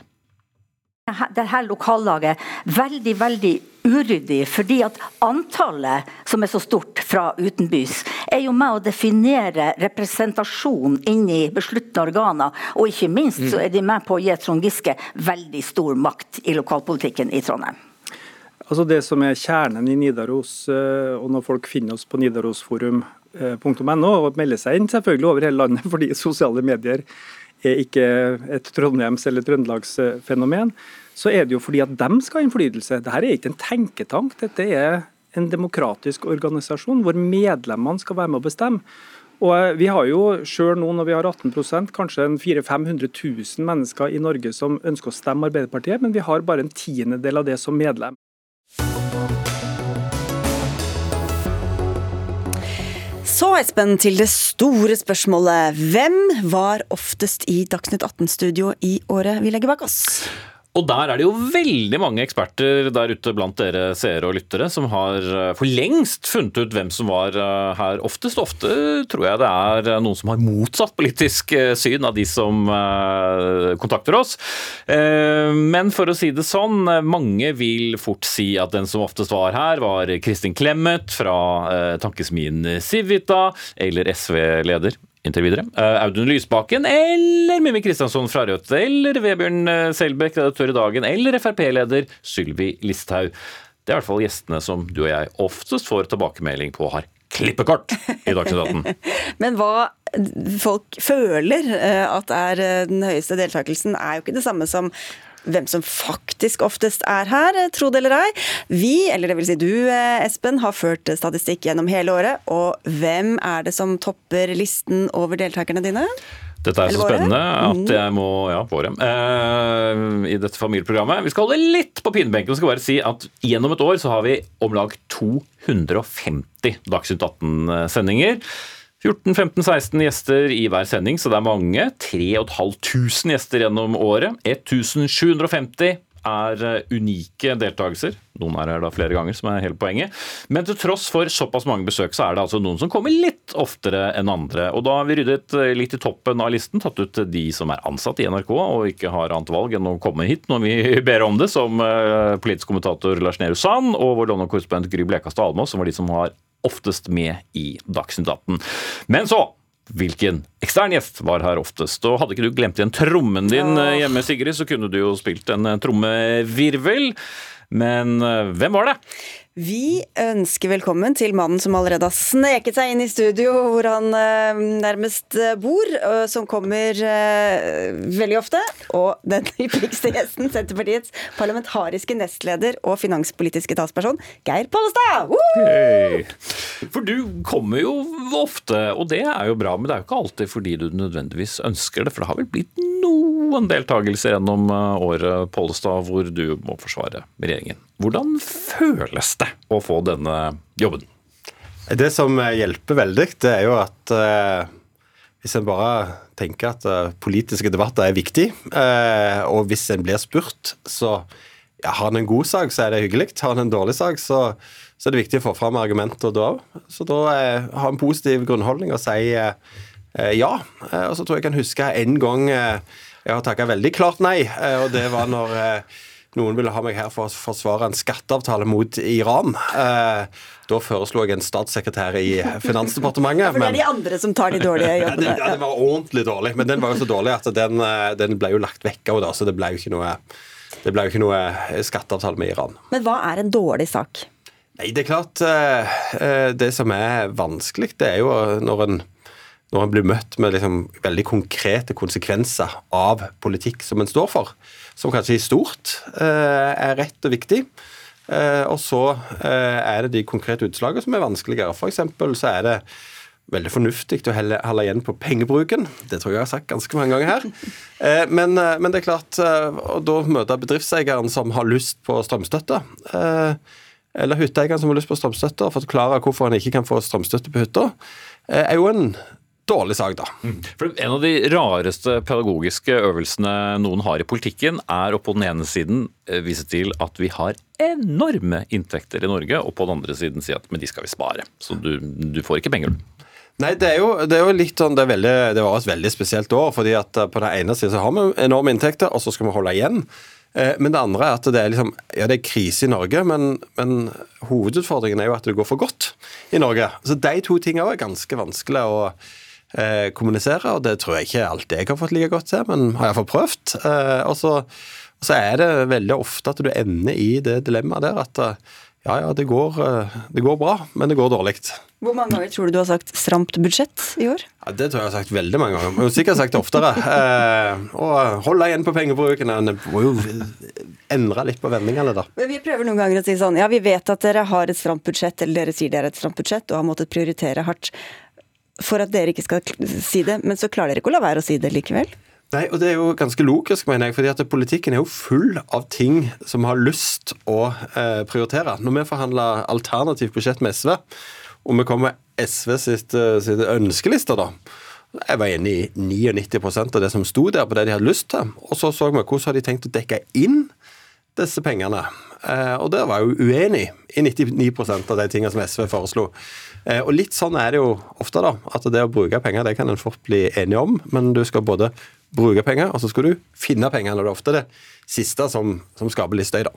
Dette lokallaget veldig, veldig uryddig, fordi at antallet som er så stort fra utenbys, er jo med å definere representasjon inn i besluttende organer. Og ikke minst så er de med på å gi Trond Giske veldig stor makt i lokalpolitikken i Trondheim. Altså Det som er kjernen i Nidaros, og når folk finner oss på nidarosforum.no og melder seg inn selvfølgelig over hele landet, fordi sosiale medier er ikke et Trondheims- eller Trøndelagsfenomen, så er det jo fordi at de skal ha innflytelse. Dette er ikke en tenketank, dette er en demokratisk organisasjon hvor medlemmene skal være med å bestemme. Og Vi har jo selv nå når vi har 18% kanskje 400 500 000 mennesker i Norge som ønsker å stemme Arbeiderpartiet, men vi har bare en tiendedel av det som medlem. Så Espen, til det store spørsmålet. Hvem var oftest i Dagsnytt 18-studio i året vi legger bak oss? Og der er det jo veldig mange eksperter der ute blant dere seere og lyttere som har eh, for lengst funnet ut hvem som var eh, her oftest. Ofte tror jeg det er eh, noen som har motsatt politisk syn av de som kontakter oss. Men for å si det sånn, mange vil fort si at den som oftest var her, var Kristin Clemet fra tankesmien Civita, eller SV-leder inntil videre. Audun Lysbakken eller Mimmi Kristiansson fra Rødt eller Vebjørn Selbekk, redaktør i Dagen, eller Frp-leder Sylvi Listhaug. Det er i hvert fall gjestene som du og jeg oftest får tilbakemelding på har klippekort i Dagsnytt 18. Men hva folk føler at er den høyeste deltakelsen, er jo ikke det samme som hvem som faktisk oftest er her, tro det eller ei. Vi, eller det vil si du Espen, har ført statistikk gjennom hele året. Og hvem er det som topper listen over deltakerne dine? Dette er så spennende at jeg må Ja, våre. Eh, I dette familieprogrammet. Vi skal holde litt på pinebenken og skal bare si at gjennom et år så har vi om lag 250 Dagsnytt 18-sendinger. 14-15-16 gjester i hver sending, så det er mange. 3500 gjester gjennom året. 1750 er unike deltakelser. Noen er her da flere ganger, som er hele poenget. Men til tross for såpass mange besøk, så er det altså noen som kommer litt oftere enn andre. Og da har vi ryddet litt i toppen av listen, tatt ut de som er ansatt i NRK og ikke har annet valg enn å komme hit når vi ber om det, som politisk kommentator Lars Nehru Sand og vår London-korrespondent Gry Blekastad Almås, som var de som har oftest med i Dagsnytt 18. Men så Hvilken ekstern gjest var her oftest? Og Hadde ikke du glemt igjen trommen din hjemme, Sigrid, så kunne du jo spilt en trommevirvel. Men hvem var det? Vi ønsker velkommen til mannen som allerede har sneket seg inn i studio, hvor han nærmest bor, som kommer veldig ofte. Og den hyppigste gjesten, Senterpartiets parlamentariske nestleder og finanspolitiske talsperson, Geir Pollestad! Hey. For du kommer jo ofte, og det er jo bra, men det er jo ikke alltid fordi du nødvendigvis ønsker det. For det har vel blitt noen deltakelser gjennom året, Pollestad, hvor du må forsvare regjeringen. Hvordan føles det å få denne jobben? Det som hjelper veldig, det er jo at eh, hvis en bare tenker at eh, politiske debatter er viktig, eh, og hvis en blir spurt, så ja, har en en god sak, så er det hyggelig. Har en en dårlig sak, så, så er det viktig å få fram argumenter da òg. Så da ha en positiv grunnholdning og si ja. Og så tror jeg jeg kan huske en gang jeg har takka veldig klart nei, og det var når noen ville ha meg her for å forsvare en skatteavtale mot Iran. Eh, da foreslo jeg en statssekretær i Finansdepartementet. Ja, for det er de andre som tar de dårlige jobbene. ja, det var ordentlig dårlig, men den var jo så dårlig at den, den ble jo lagt vekk av, så det ble jo ikke noe det ble jo ikke noe skatteavtale med Iran. Men hva er en dårlig sak? Nei, det er klart eh, eh, Det som er vanskelig, det er jo når en, når en blir møtt med liksom veldig konkrete konsekvenser av politikk som en står for, som kanskje i stort eh, er rett og viktig. Og så er det de konkrete utslagene som er vanskeligere. For så er det veldig fornuftig å holde igjen på pengebruken. Det tror jeg jeg har sagt ganske mange ganger her. Men, men det er klart, å da møte bedriftseieren som har lyst på strømstøtte eller hytteeieren som har lyst på strømstøtte, og forklare hvorfor han ikke kan få strømstøtte på hytta, eh, er jo en dårlig sak, da. Mm. For En av de rareste pedagogiske øvelsene noen har i politikken, er å på den ene siden eh, vise til at vi har enorme inntekter i Norge, og på den andre siden si at men de skal vi spare. Så du, du får ikke penger. Nei, det er, jo, det er jo, litt sånn, det, veldig, det var et veldig spesielt år. fordi at eh, På den ene siden så har vi enorme inntekter, og så skal vi holde igjen. Eh, men det andre er at det er, liksom, ja, det er krise i Norge, men, men, hovedutfordringen er jo at det går for godt i Norge. Så De to tingene er ganske vanskelig å eh, kommunisere, og det tror jeg ikke alltid jeg har fått like godt til, men har iallfall prøvd. Eh, og, så, er det veldig ofte at du ender i det dilemmaet der at eh, ja, ja, det går, eh, det går bra, men det går dårlig. Hvor mange ganger tror du du har sagt 'stramt budsjett' i år? Ja, det tror jeg jeg har sagt veldig mange ganger. Jeg har sikkert sagt det oftere. Eh, og hold deg igjen på pengebruken. En må jo endre litt på vendingene, da. Men vi prøver noen ganger å si sånn Ja, vi vet at dere har et stramt budsjett, eller dere sier dere har et stramt budsjett, og har måttet prioritere hardt for at dere ikke skal si det, men så klarer dere ikke å la være å si det likevel? Nei, og Det er jo ganske logisk, mener jeg, fordi at politikken er jo full av ting som har lyst å eh, prioritere. Når vi forhandla alternativt budsjett med SV, og vi kom med SV sitt, eh, sitt ønskelister, da. Jeg var enig i 99% av det som sto der på det de hadde lyst til. Og så så vi hvordan har de tenkt å dekke inn disse pengene. Eh, og der var jeg jo uenig i 99% av de tingene som SV foreslo. Eh, og litt sånn er det jo ofte, da. At det å bruke penger, det kan en fort bli enig om. Men du skal både bruke penger, og så skal du finne penger. Og det er ofte det siste som, som skaper litt støy, da.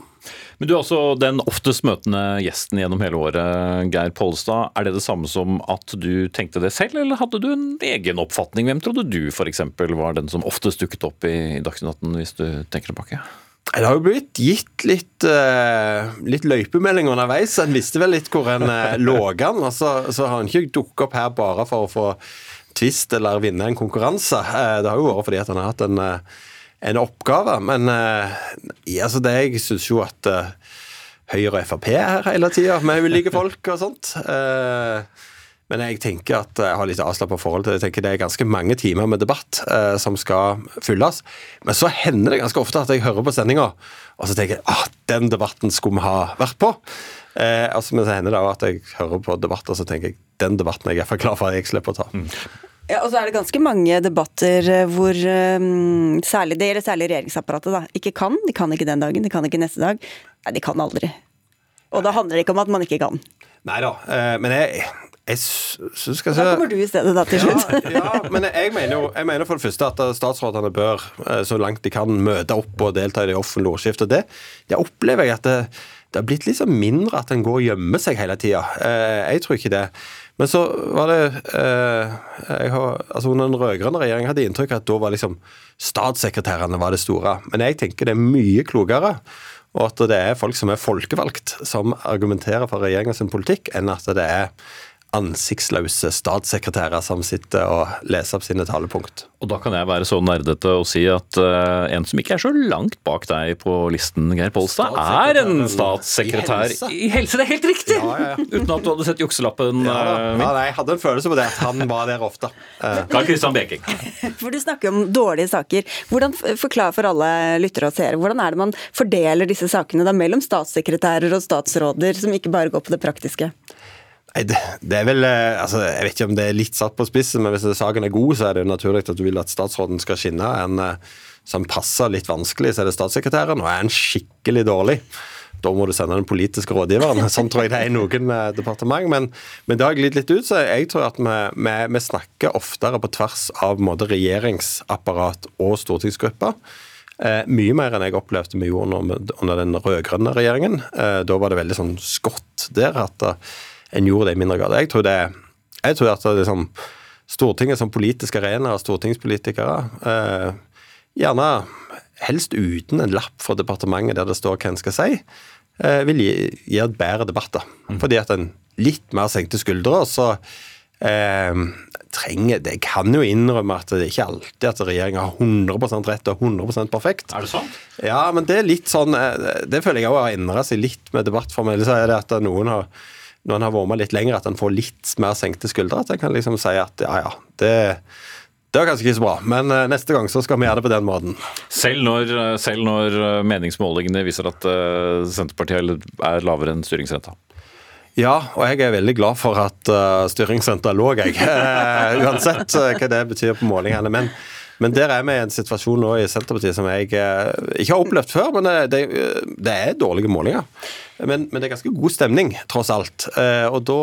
Men Du er altså den oftest møtende gjesten gjennom hele året, Geir Pollestad. Er det det samme som at du tenkte det selv, eller hadde du en egen oppfatning? Hvem trodde du f.eks. var den som oftest dukket opp i Dagsnytt 18, hvis du tenker tilbake? Det har jo blitt gitt litt, uh, litt løypemelding underveis. En visste vel litt hvor en uh, lå an. Så, så har han ikke dukket opp her bare for å få tvist eller vinne en konkurranse. Uh, det har jo vært fordi at han har hatt en en oppgave. Men altså det, jeg syns jo at Høyre og Frp er her hele tida, med ulike folk og sånt. Uh, men jeg tenker at jeg har litt avslappa forhold til det. Jeg tenker Det er ganske mange timer med debatt eh, som skal fylles. Men så hender det ganske ofte at jeg hører på sendinga, og så tenker jeg at ah, den debatten skulle vi ha vært på. Eh, altså, men så hender det òg at jeg hører på debatter, og så tenker jeg den debatten er jeg iallfall glad for at jeg slipper å ta. Mm. Ja, og så er det ganske mange debatter eh, hvor um, særlig, det gjelder særlig regjeringsapparatet, da, ikke kan. De kan ikke den dagen, de kan ikke neste dag. Nei, de kan aldri. Og da handler det ikke om at man ikke kan. Nei da, uh, men jeg, jeg syns kanskje Da kommer du i stedet, da, til slutt. Ja, ja men jeg mener, jo, jeg mener for det første at statsrådene bør, så langt de kan, møte opp og delta i det offentlige ordskiftet. Det, det opplever jeg at det, det har blitt liksom mindre at en går og gjemmer seg hele tida. Jeg tror ikke det. Men så var det eh, har, altså Under den rød-grønne regjeringen hadde jeg inntrykk av at da var liksom statssekretærene var det store. Men jeg tenker det er mye klokere. Og at det er folk som er folkevalgt, som argumenterer for regjeringens politikk, enn at det er ansiktsløse statssekretærer som sitter og leser opp sine talepunkt. Og da kan jeg være så nerdete og si at uh, en som ikke er så langt bak deg på listen, Geir Polstad, er en statssekretær i helse. i helse. Det er helt riktig! Ja, ja, ja. Uten at du hadde sett jukselappen ja, uh, min. nei, jeg hadde en følelse på det, at han var der ofte. Uh. Carl Christian Beking. For du snakker om dårlige saker. Hvordan Forklar for alle lyttere og seere, hvordan er det man fordeler disse sakene da mellom statssekretærer og statsråder, som ikke bare går på det praktiske? Det, er vel eh, altså, Jeg vet ikke om det er litt satt på spissen, men hvis saken er god, så er det jo naturlig at du vil at statsråden skal skinne. En eh, som passer litt vanskelig, så er det statssekretæren. Og er en skikkelig dårlig, da må du sende den politiske rådgiveren. Sånn tror jeg det er i noen eh, departement. Men, men det har glidd litt ut, så jeg tror at vi, vi, vi snakker oftere på tvers av måte, regjeringsapparat og stortingsgrupper. Eh, mye mer enn jeg opplevde vi gjorde under den rød-grønne regjeringen. Eh, da var det veldig sånn skott der. at en gjorde det i mindre grad. Jeg tror, det, jeg tror at det liksom, Stortinget som politisk arena stortingspolitikere eh, gjerne helst uten en lapp fra departementet der det står hva en skal si, eh, vil gi, gi et bedre debatter. Fordi at en litt mer senkte skuldre, så eh, trenger det, Jeg kan jo innrømme at det er ikke alltid at regjeringa har 100% rett og 100% perfekt. Er det sant? Ja, men det er litt sånn eh, Det føler jeg òg har endra seg litt med debattformell, så er det at noen har når en har vært med litt lenger, at en får litt mer senkte skuldre. At en kan liksom si at ja, ja, det, det var kanskje ikke så bra, men eh, neste gang så skal vi gjøre det på den måten. Selv når, eh, selv når meningsmålingene viser at Senterpartiet er lavere enn styringsrenta? Ja, og jeg er veldig glad for at styringsrenta lå, jeg. uansett hva det betyr på målingene. Men, men der er vi i en situasjon nå i Senterpartiet som jeg ikke har opplevd før. Men det, det, det er dårlige målinger. Men, men, det er ganske god stemning, tross alt. Eh, og da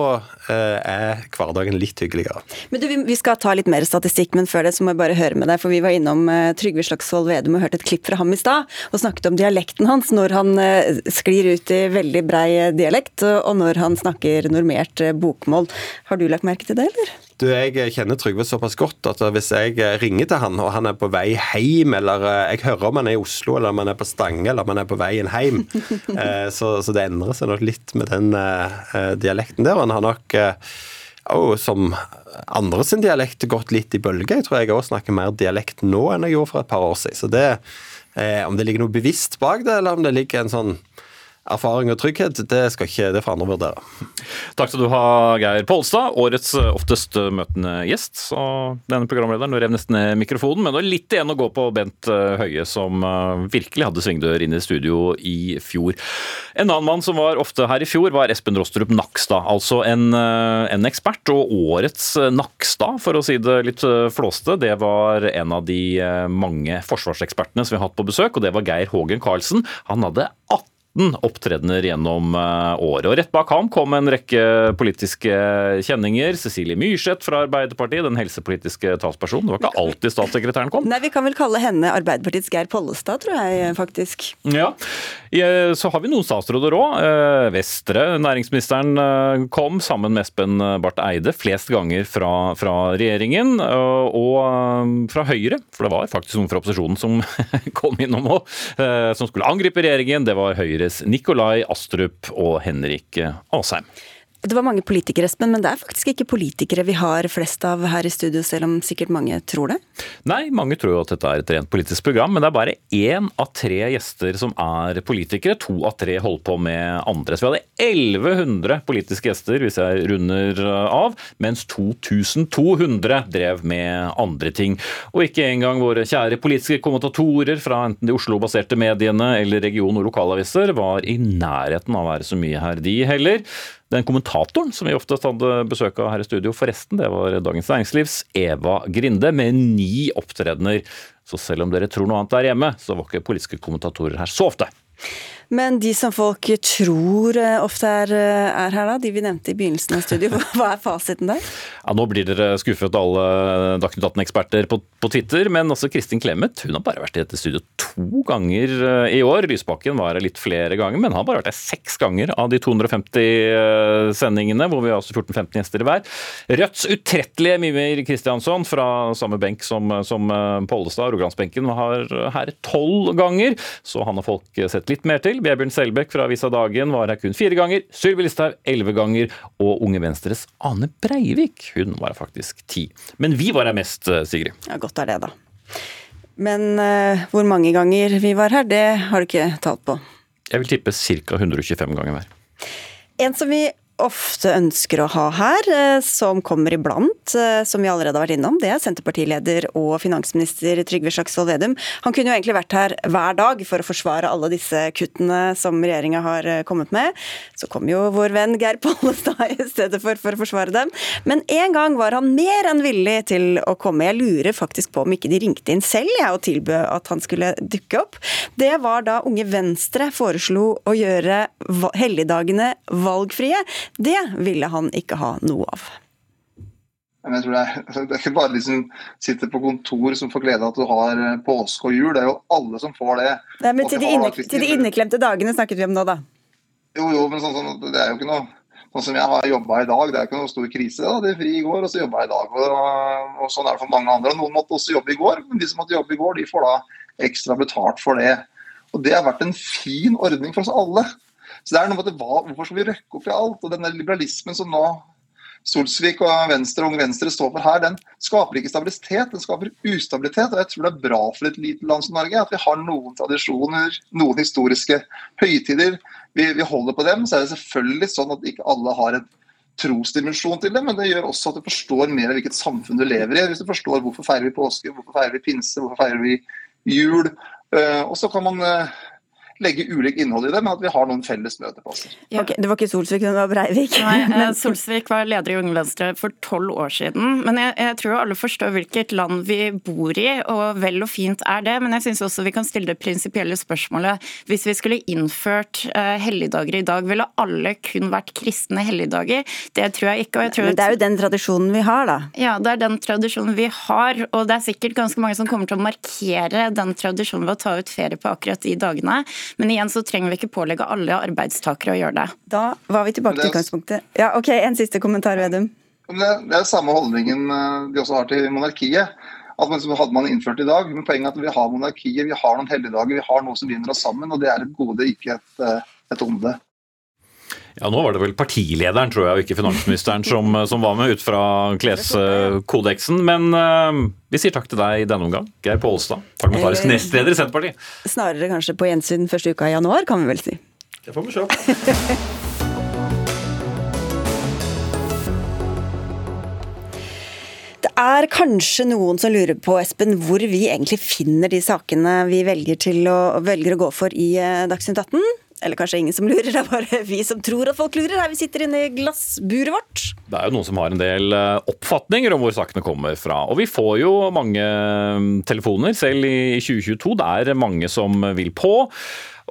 eh, er hverdagen litt hyggeligere. Men du, Vi skal ta litt mer statistikk, men før det så må jeg bare høre med deg. For vi var innom eh, Trygve Slagsvold Vedum og hørte et klipp fra ham i stad. Og snakket om dialekten hans når han sklir ut i veldig brei dialekt, og når han snakker normert bokmål. Har du lagt merke til det, eller? Du, Jeg kjenner Trygve såpass godt at hvis jeg ringer til han, og han er på vei hjem, eller jeg hører om han er i Oslo, eller om han er på Stange, eller om han er på veien hjem, så, så det endrer seg nok litt med den uh, dialekten der. Han har nok uh, oh, som andre sin dialekt gått litt i bølger. Jeg tror jeg òg snakker mer dialekt nå enn jeg gjorde for et par år siden. Så det, uh, om det ligger noe bevisst bak det, eller om det ligger en sånn erfaring og trygghet, det skal ikke det for andre vurdere. Takk skal du ha, Geir Polstad, årets oftest møtende gjest. Så denne programlederen rev nesten ned mikrofonen, men det er litt igjen å gå på Bent eh, Høie, som eh, virkelig hadde svingdør inn i studio i fjor. En annen mann som var ofte her i fjor, var Espen Rostrup Nakstad. Altså en, eh, en ekspert, og årets Nakstad, for å si det litt flåste, det var en av de mange forsvarsekspertene som vi har hatt på besøk, og det var Geir Hågen Karlsen. Han hadde 18 18 opptredener gjennom eh, året. Og Rett bak ham kom en rekke politiske kjenninger. Cecilie Myrseth fra Arbeiderpartiet, den helsepolitiske talspersonen. Det var ikke alltid statssekretæren kom. Nei, Vi kan vel kalle henne Arbeiderpartiets Geir Pollestad, tror jeg faktisk. Ja, Så har vi noen statsråder òg. Eh, Vestre, næringsministeren, eh, kom sammen med Espen Barth Eide flest ganger fra, fra regjeringen. Og fra Høyre, for det var faktisk noen fra opposisjonen som kom innom òg, som skulle angripe regjeringen. Det var Høyre Høyres Nikolai Astrup og Henrik Asheim. Det var mange politikere, Espen, men det er faktisk ikke politikere vi har flest av her i studio, selv om sikkert mange tror det? Nei, mange tror jo at dette er et rent politisk program, men det er bare én av tre gjester som er politikere. To av tre holder på med andre. Så vi hadde 1100 politiske gjester, hvis jeg runder av, mens 2200 drev med andre ting. Og ikke engang våre kjære politiske kommentatorer fra enten de Oslo-baserte mediene eller region- og lokalaviser var i nærheten av å være så mye her, de heller. Den kommentatoren som vi oftest hadde besøk av her i studio, forresten, det var Dagens Næringslivs Eva Grinde, med ni opptredener. Så selv om dere tror noe annet der hjemme, så var ikke politiske kommentatorer her så ofte. Men de som folk tror eh, ofte er, eh, er, her, da, de vi nevnte i begynnelsen av studio, hva er fasiten der? Ja, Nå blir dere skuffet, alle Dagsnytt 18-eksperter på, på, Twitter. Men også Kristin Clemet hun har bare vært i dette studio to ganger eh, i år. Lysbakken var her litt flere ganger, men har bare vært her seks ganger av de 250 sendingene, hvor vi har altså 14-15 gjester i hver. Rødts utrettelige Mimir Kristiansson fra samme benk som, som Pollestad, Rogalandsbenken, har her tolv ganger, så han har folk sett litt mer til. Bjørbjørn Selbekk fra Avisa Dagen var her kun fire ganger. Sylvi Listhaug elleve ganger. Og Unge Venstres Ane Breivik, hun var her faktisk ti. Men vi var her mest, eh, Sigrid. Ja, Godt er det, da. Men uh, hvor mange ganger vi var her, det har du ikke talt på? Jeg vil tippe ca. 125 ganger hver. En som vi ofte ønsker å ha her, eh, som kommer iblant, eh, som vi allerede har vært innom, det er Senterpartileder og finansminister Trygve Slagsvold Vedum. Han kunne jo egentlig vært her hver dag for å forsvare alle disse kuttene som regjeringa har eh, kommet med. Så kom jo vår venn Geir Pollestad i stedet for, for å forsvare dem. Men en gang var han mer enn villig til å komme. Jeg lurer faktisk på om ikke de ringte inn selv jeg, og tilbød at han skulle dukke opp. Det var da Unge Venstre foreslo å gjøre helligdagene valgfrie. Det ville han ikke ha noe av. Men jeg tror det, er, det er ikke bare de som sitter på kontor som får glede av at du har eh, påske og jul. Det er jo alle som får det. Nei, men til de, inne, til de, inneklemte dagene snakket vi om nå, da. Jo, jo, men sånn, sånn, det er jo ikke noe Sånn som jeg har jobba i dag, det er ikke noe stor krise. Da. Det er fri i går, og så jobba jeg i dag. Og, og, Sånn er det for mange andre. Noen måtte også jobbe i går, men de som måtte jobbe i går, de får da ekstra betalt for det. Og Det har vært en fin ordning for oss alle. Så det er noe med det, Hvorfor skal vi røkke opp i alt? Og denne liberalismen som nå Solsvik og Venstre, Unge Venstre står for her, den skaper ikke stabilitet, den skaper ustabilitet. og Jeg tror det er bra for et lite land som Norge at vi har noen tradisjoner, noen historiske høytider. Vi, vi holder på dem. Så er det selvfølgelig sånn at ikke alle har en trosdimensjon til det, men det gjør også at du forstår mer av hvilket samfunn du lever i. Hvis du forstår hvorfor feirer vi påske, hvorfor feirer vi pinse, hvorfor feirer vi jul. Eh, og så kan man eh, legge ulikt innhold i det, men at vi har noen felles møteplasser. Ja. Okay, det var ikke Solsvik, det var Breivik. Nei. Eh, Solsvik var leder i Unge Venstre for tolv år siden. Men jeg, jeg, tror alle forstår hvilket land vi bor i, og vel og fint er det. Men jeg syns også vi kan stille det prinsipielle spørsmålet. Hvis vi skulle innført uh, helligdager i dag, ville alle kun vært kristne helligdager? Det tror jeg ikke. Jeg tror men det er jo den tradisjonen vi har, da. Ja, det er den tradisjonen vi har. Og det er sikkert ganske mange som kommer til å markere den tradisjonen ved å ta ut ferie på akkurat de dagene. Men igjen så trenger vi ikke pålegge alle arbeidstakere å gjøre det. Da var vi tilbake til utgangspunktet. Ja, ok, En siste kommentar, Vedum. Det, det er samme holdningen eh, de også har til monarkiet. At man, hadde man innført i dag, men Poenget er at vi har monarkiet, vi har noen helligdager, vi har noe som binder oss sammen. og Det er et gode, ikke et, eh, et onde. Ja, Nå var det vel partilederen, tror jeg, og ikke finansministeren som, som var med ut fra kleskodeksen. Men uh, vi sier takk til deg i denne omgang. Geir Pålstad, parlamentarisk eh, nestleder i Senterpartiet. Snarere kanskje på gjensyn første uka i januar, kan vi vel si. Det får vi se. Det er kanskje noen som lurer på Espen, hvor vi egentlig finner de sakene vi velger, å, velger å gå for i eh, Dagsnytt 18. Eller kanskje ingen som lurer, det er bare vi som tror at folk lurer. Her vi sitter inne i glassburet vårt. Det er jo noen som har en del eh, oppfatninger om hvor sakene kommer fra. Og vi får jo mange mm, telefoner, selv i 2022. Det er mange som vil på.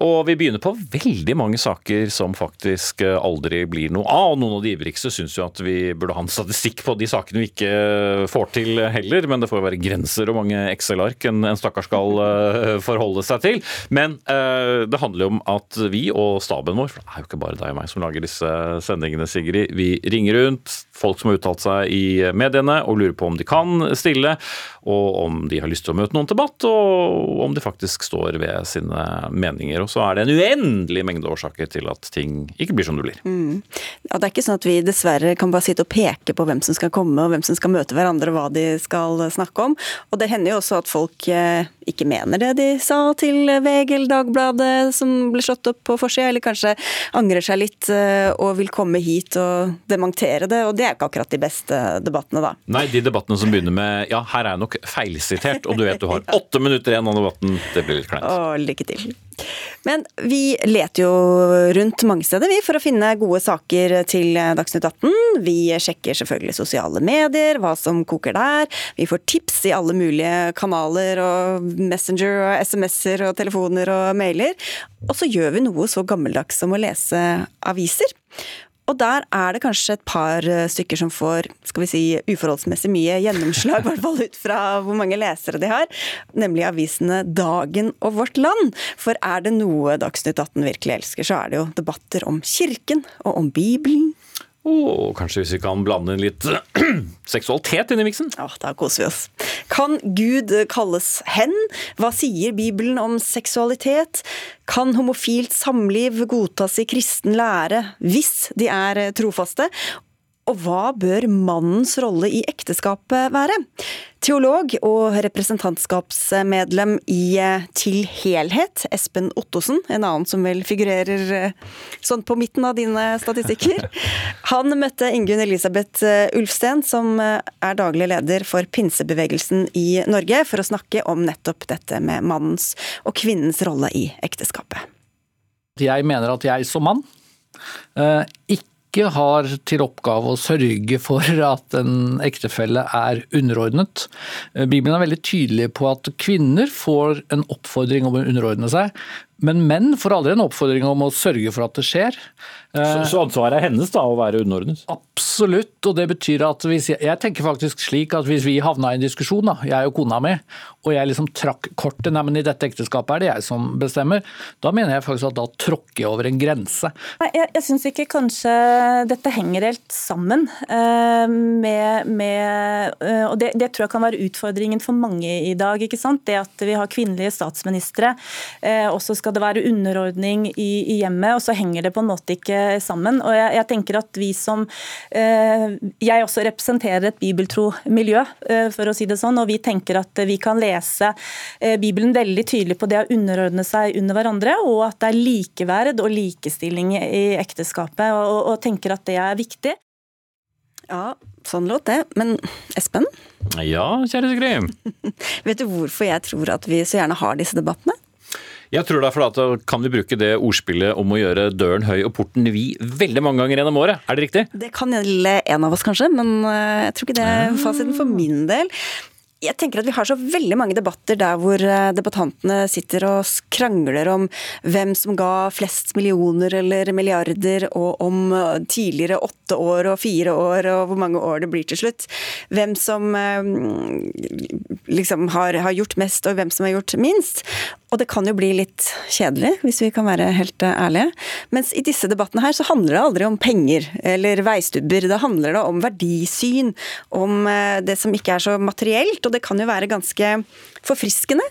Og vi begynner på veldig mange saker som faktisk eh, aldri blir noe av. Noen av de ivrigste syns jo at vi burde ha en statistikk på de sakene vi ikke eh, får til heller. Men det får jo være grenser og mange Excel-ark en, en stakkar skal uh, forholde seg til. Men uh, det handler jo om at vi og staben vår, for det er jo ikke bare deg og meg som lager disse sendingene, Sigrid. Vi ringer rundt folk som har uttalt seg i mediene og lurer på om de kan stille, og om de har lyst til å møte noen debatt, og om de faktisk står ved sine meninger. Og så er det en uendelig mengde årsaker til at ting ikke blir som det blir. Mm. Ja, det er ikke sånn at vi dessverre kan bare sitte og peke på hvem som skal komme og hvem som skal møte hverandre og hva de skal snakke om. Og det hender jo også at folk eh, ikke mener det de sa til VG eller Dagbladet som ble slått opp på forsida, eller kanskje angrer seg litt eh, og vil komme hit og dementere det. Og det er ikke akkurat de beste debattene, da. Nei, de debattene som begynner med ja, her er jeg nok feilsitert, og du vet du har åtte minutter igjen av debatten, det blir litt kleint. Å, lykke til. Men vi leter jo rundt mange steder vi for å finne gode saker til Dagsnytt 18. Vi sjekker selvfølgelig sosiale medier, hva som koker der. Vi får tips i alle mulige kanaler og Messenger og SMS-er og telefoner og mailer. Og så gjør vi noe så gammeldags som å lese aviser. Og der er det kanskje et par eh, stykker som får skal vi si, uforholdsmessig mye gjennomslag, i hvert fall ut fra hvor mange lesere de har, nemlig avisene Dagen og Vårt Land. For er det noe Dagsnytt 18 virkelig elsker, så er det jo debatter om kirken og om Bibelen og kanskje hvis vi kan blande inn litt seksualitet inn i miksen? Ja, da koser vi oss. Kan Gud kalles hen? Hva sier Bibelen om seksualitet? Kan homofilt samliv godtas i kristen lære hvis de er trofaste? Og hva bør mannens rolle i ekteskapet være? Teolog og representantskapsmedlem i eh, Til helhet, Espen Ottosen, en annen som vel figurerer eh, sånn på midten av dine statistikker. Han møtte Ingunn Elisabeth eh, Ulfsten, som er daglig leder for pinsebevegelsen i Norge, for å snakke om nettopp dette med mannens og kvinnens rolle i ekteskapet. Jeg mener at jeg som mann ikke ikke har til oppgave å sørge for at en ektefelle er underordnet. Bibelen er veldig tydelig på at kvinner får en oppfordring om å underordne seg, Men menn får aldri en oppfordring om å sørge for at det skjer. Så, så ansvaret er hennes da, å være underordnet? Absolutt. og det betyr at hvis jeg, jeg tenker faktisk slik at hvis vi havna i en diskusjon, da, jeg og kona mi, og jeg liksom trakk kortet nei, men i dette ekteskapet er det jeg som bestemmer, da mener jeg faktisk at da tråkker jeg over en grense. Nei, Jeg, jeg syns ikke kanskje dette henger helt sammen uh, med, med uh, Og det, det tror jeg kan være utfordringen for mange i dag. ikke sant? Det at vi har kvinnelige statsministre, uh, og så skal det være underordning i, i hjemmet, og så henger det på en måte ikke sammen. Og jeg, jeg tenker at vi som eh, Jeg også representerer et bibeltro miljø, eh, for å si det sånn, og vi tenker at vi kan lese eh, Bibelen veldig tydelig på det å underordne seg under hverandre, og at det er likeverd og likestilling i ekteskapet, og, og tenker at det er viktig. Ja, sånn låt det. Men Espen, Ja, kjære Sigrid. vet du hvorfor jeg tror at vi så gjerne har disse debattene? Jeg tror derfor er at da kan vi bruke det ordspillet om å gjøre døren høy og porten vid veldig mange ganger gjennom året. Er det riktig? Det kan gjelde en av oss, kanskje, men eh, jeg tror ikke det er fasiten for min del. Jeg tenker at Vi har så veldig mange debatter der hvor eh, debattantene sitter og krangler om hvem som ga flest millioner eller milliarder, og om eh, tidligere åtte år og fire år og hvor mange år det blir til slutt. Hvem som eh, liksom har, har gjort mest og hvem som har gjort minst. Og det kan jo bli litt kjedelig, hvis vi kan være helt eh, ærlige. Mens i disse debattene her så handler det aldri om penger eller veistubber. Da handler det om verdisyn, om eh, det som ikke er så materielt. Og det kan jo være ganske forfriskende.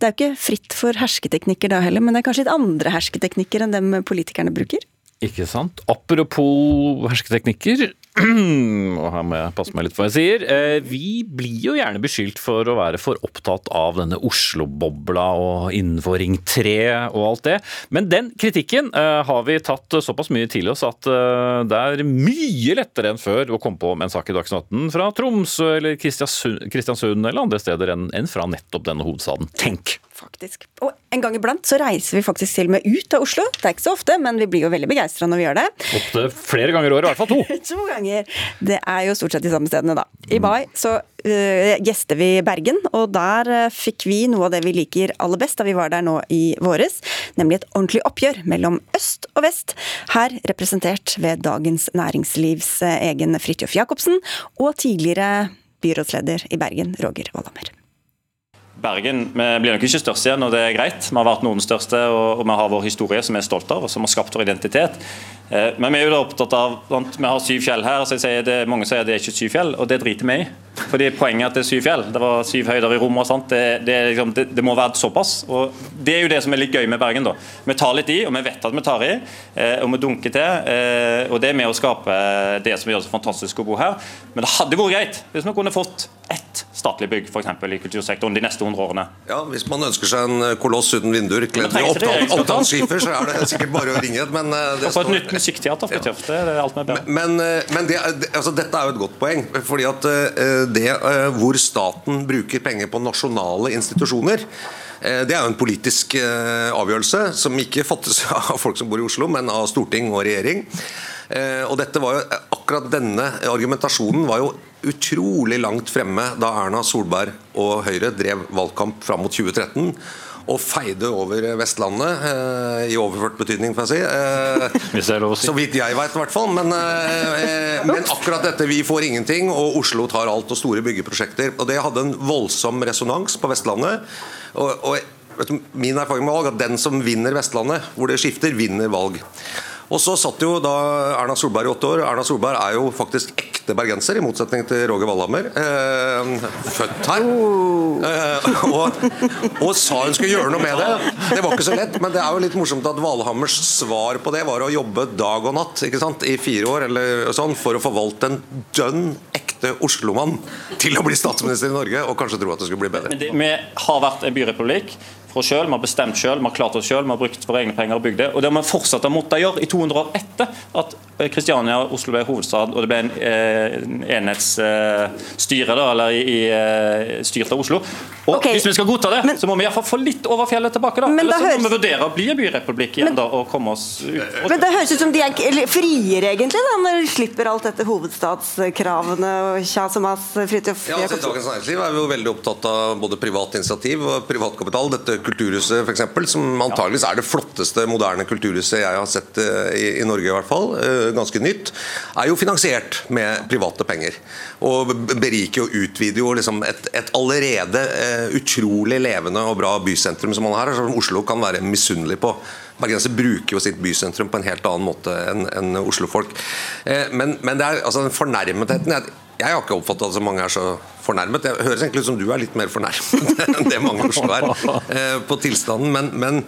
Det er jo ikke fritt for hersketeknikker da heller, men det er kanskje litt andre hersketeknikker enn dem politikerne bruker. Ikke sant. Apropos hersketeknikker, og her må jeg passe meg litt for hva jeg sier. eh, Vi blir jo gjerne beskyldt for å være for opptatt av denne Oslo-bobla og innenfor Ring 3 og alt det. Men den kritikken eh, har vi tatt såpass mye til oss at eh, det er mye lettere enn før å komme på med en sak i Dagsnytt 18 fra Tromsø eller Kristiansund, eller andre steder enn fra nettopp denne hovedstaden. Tenk! Faktisk. Og en gang iblant så reiser vi faktisk til og med ut av Oslo. Det er ikke så ofte, men vi blir jo veldig begeistra når vi gjør det. Ofte flere ganger i året, i hvert fall to. to ganger. Det er jo stort sett de samme stedene, da. I mai så uh, gjester vi Bergen, og der uh, fikk vi noe av det vi liker aller best da vi var der nå i våres, nemlig et ordentlig oppgjør mellom øst og vest. Her representert ved Dagens Næringslivs uh, egen Fridtjof Jacobsen, og tidligere byrådsleder i Bergen, Roger Valhammer. Bergen vi blir nok ikke størst igjen, og det er greit. Vi har vært Nordens største, og vi har vår historie som vi er stolte av, og som har skapt vår identitet. Eh, Men vi er jo da opptatt av Vi har syv fjell her. så jeg sier det, Mange sier det er ikke syv fjell, og det driter vi i. Fordi Poenget er at det er syv fjell. Det var syv høyder i Roma. Det, det, liksom, det, det må være såpass. og Det er jo det som er litt gøy med Bergen. da. Vi tar litt i, og vi vet at vi tar i, eh, og vi dunker til. eh, og Det er med å skape det som gjør det så fantastisk å bo her. Men det hadde vært greit hvis vi kunne fått ett statlig bygg for eksempel, i kultursektoren de neste 100 årene. Ja, Hvis man ønsker seg en koloss uten vinduer kledd i opptaksskifer, så er det sikkert bare å ringe. Men, eh, det få et nytt musikkteater, Fridtjof. Det er alt vi ber om. Men, eh, men det, altså, dette er jo et godt poeng. fordi at eh, det eh, hvor staten bruker penger på nasjonale institusjoner eh, det er jo en politisk eh, avgjørelse som ikke fattes av folk som bor i Oslo, men av storting og regjering. Og jo, akkurat denne argumentasjonen var jo utrolig langt fremme da Erna Solberg og Høyre drev valgkamp fram mot 2013 og feide over Vestlandet, eh, i overført betydning, får jeg si. Eh, si. så vidt jeg vet, i hvert fall. Men, eh, men akkurat dette, vi får ingenting, og Oslo tar alt, og store byggeprosjekter. Og det hadde en voldsom resonans på Vestlandet. Og, og vet du, min erfaring med valg er at den som vinner Vestlandet, hvor det skifter, vinner valg. Og så satt jo da Erna Solberg i åtte år. Erna Solberg er jo faktisk ekte bergenser, i motsetning til Roger Wallhammer. Eh, født her. Eh, og, og sa hun skulle gjøre noe med det. Det var ikke så lett, men det er jo litt morsomt at Valhammers svar på det var å jobbe dag og natt ikke sant, i fire år eller sånn, for å forvalte en dønn ekte Oslo-mann til å bli statsminister i Norge, og kanskje tro at det skulle bli bedre. Men det, vi har vært en byrepublikk oss selv, vi har bestemt selv, vi har klart oss selv, vi har brukt våre egne penger og bygd det. Og det har vi fortsatt å måtte gjøre i 200 år etter at Kristiania og Oslo ble hovedstad, og det ble en eh, enhetsstyre, da, eller i, i, styrt av Oslo. Og okay. Hvis vi skal godta det, så må vi iallfall få litt over fjellet tilbake. da. Eller så må høres- vi vurdere å bli en byrepublikk igjen da, og komme oss ut. Men det høres ut som de er friere, egentlig, da, når de slipper alt dette hovedstadskravene og kjas og mas. Fridtjof Ja, altså, I Dagens Næringsliv er vi jo veldig opptatt av både privat initiativ og privatkapital. Dette kulturhuset eksempel, som antageligvis er det flotteste moderne kulturhuset jeg har sett eh, i, i Norge, i hvert fall, eh, ganske nytt, er jo finansiert med private penger. Og beriker og utvider jo liksom et, et allerede eh, utrolig levende og bra bysentrum som man har, som Oslo kan være misunnelig på. Bergensere bruker jo sitt bysentrum på en helt annen måte enn en Oslo-folk. Men, men det er altså den fornærmetheten jeg, jeg har ikke oppfattet at så mange er så fornærmet. Det høres egentlig ut som du er litt mer fornærmet enn det mange i Oslo er eh, på tilstanden. Men, men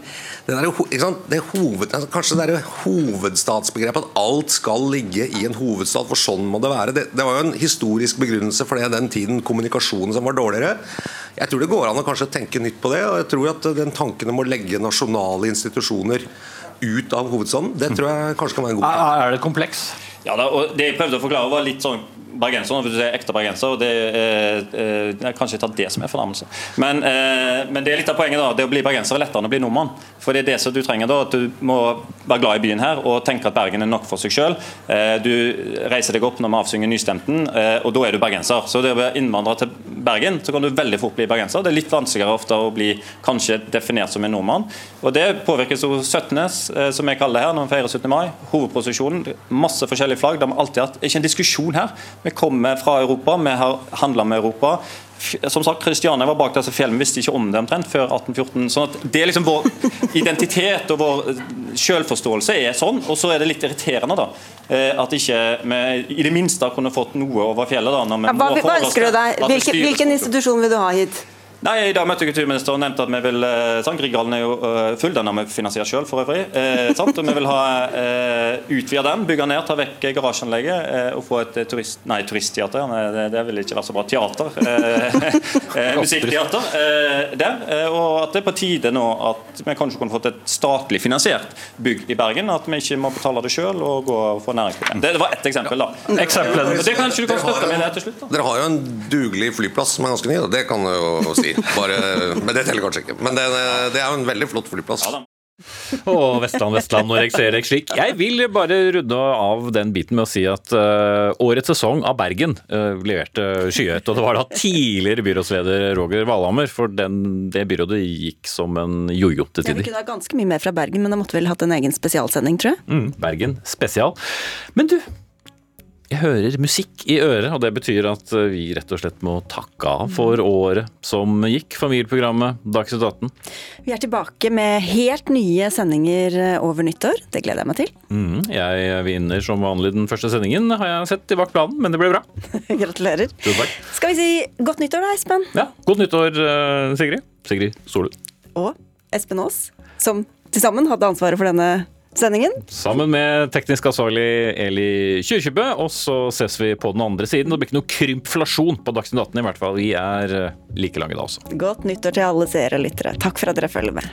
det der, ikke sant? Det hoved, altså, kanskje det der hovedstadsbegrepet, at alt skal ligge i en hovedstad, for sånn må det være. Det, det var jo en historisk begrunnelse for det den tiden kommunikasjonen som var dårligere. Jeg tror det går an å kanskje tenke nytt på det, og jeg tror at den tanken om å legge nasjonale institusjoner ut av hovedstaden, det tror jeg kanskje kan være en god Er, er det kompleks? Ja, da, og Det jeg prøvde å forklare, var litt sånn bergenser, hvis du sier ekte bergenser. og det, eh, eh, Jeg kan ikke ta det som en fornærmelse. Men, eh, men det er litt av poenget. da, Det å bli bergenser er lettere enn å bli nordmann. For det er det som du trenger da, at du må være glad i byen her og tenke at Bergen er nok for seg sjøl. Eh, du reiser deg opp når vi avsynger Nystemten, eh, og da er du bergenser. Så det å være innvandrer til Bergen, så kan du veldig fort bli bergenser. Det er litt vanskeligere ofte å bli kanskje definert som en nordmann. Og det påvirkes jo 17. eh, som jeg kaller det her, når vi feirer 17. mai. Hovedprosesjonen. Masse forskjellige flagg. Det har vi alltid hatt. Er ikke en diskusjon her. Vi kommer fra Europa, vi har handla med Europa. Som sagt, Kristiania var bak disse fjellene, visste ikke om det omtrent før 1814. sånn at Det er liksom vår identitet og vår selvforståelse er sånn. Og så er det litt irriterende da, eh, at ikke vi i det minste kunne fått noe over fjellet. da, når vi Ja, hva, hva ønsker du deg? Hvilken, hvilken institusjon vil du ha hit? Nei, I dag møtte kulturministeren og nevnte at vi vil eh, sant, Grieghallen er jo eh, full, den har vi finansiert selv for øvrig. Eh, sant, og Vi vil ha eh, utvide den, bygge ned, ta vekk garasjeanlegget eh, og få et eh, turist, nei, turistteater. Nei, det, det vil ikke være så bra. Teater. Eh, eh, musikkteater eh, der. Eh, og at det er på tide nå at vi kanskje kunne fått et statlig finansiert bygg i Bergen. At vi ikke må betale det selv og gå for næringsprogram. Det, det var ett eksempel, da. Eksempel. Det kan ikke du kan støtte med det til slutt? da. Dere har jo en dugelig flyplass som er ganske ny, og det kan jo si. Bare, men det teller kanskje ikke. Men det, det er jo en veldig flott flyplass. Å, Vestland, Vestland, når jeg ser deg slik. Jeg vil bare runde av den biten med å si at uh, årets sesong av Bergen uh, leverte skyhøyt. Og det var da tidligere byrådsleder Roger Valhammer, for den, det byrådet gikk som en jojo til Ja, vi tider. kunne ha ganske mye mer fra Bergen, men da måtte vi vel hatt en egen spesialsending, tror jeg. Mm, Bergen spesial. Men du, jeg hører musikk i øret, og det betyr at eh, vi rett og slett må takke av for året som gikk. Familieprogrammet Dagsnytt 18. Vi er tilbake med helt nye sendinger eh, over nyttår. Det gleder jeg meg til. Mm, jeg vinner som vanlig den første sendingen, har jeg sett i bak planen, men det ble bra. Gratulerer. Skal vi si godt nyttår da, Espen? Ja, Godt nyttår, eh, Sigrid. Sigrid Solund. Og Espen Aas, som til sammen hadde ansvaret for denne sendingen. Sammen med teknisk ansvarlig Eli Kyrkjebø, og så ses vi på den andre siden. Det blir ikke noe krympflasjon på Dagsnytt 18 i hvert fall. Vi er eh, like lange da også. Godt nyttår til alle seere og lyttere. Takk for at dere følger med.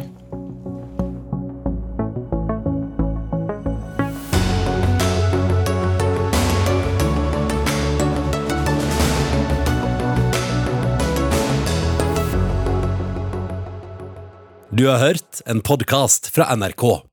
Du har hørt en podkast fra NRK.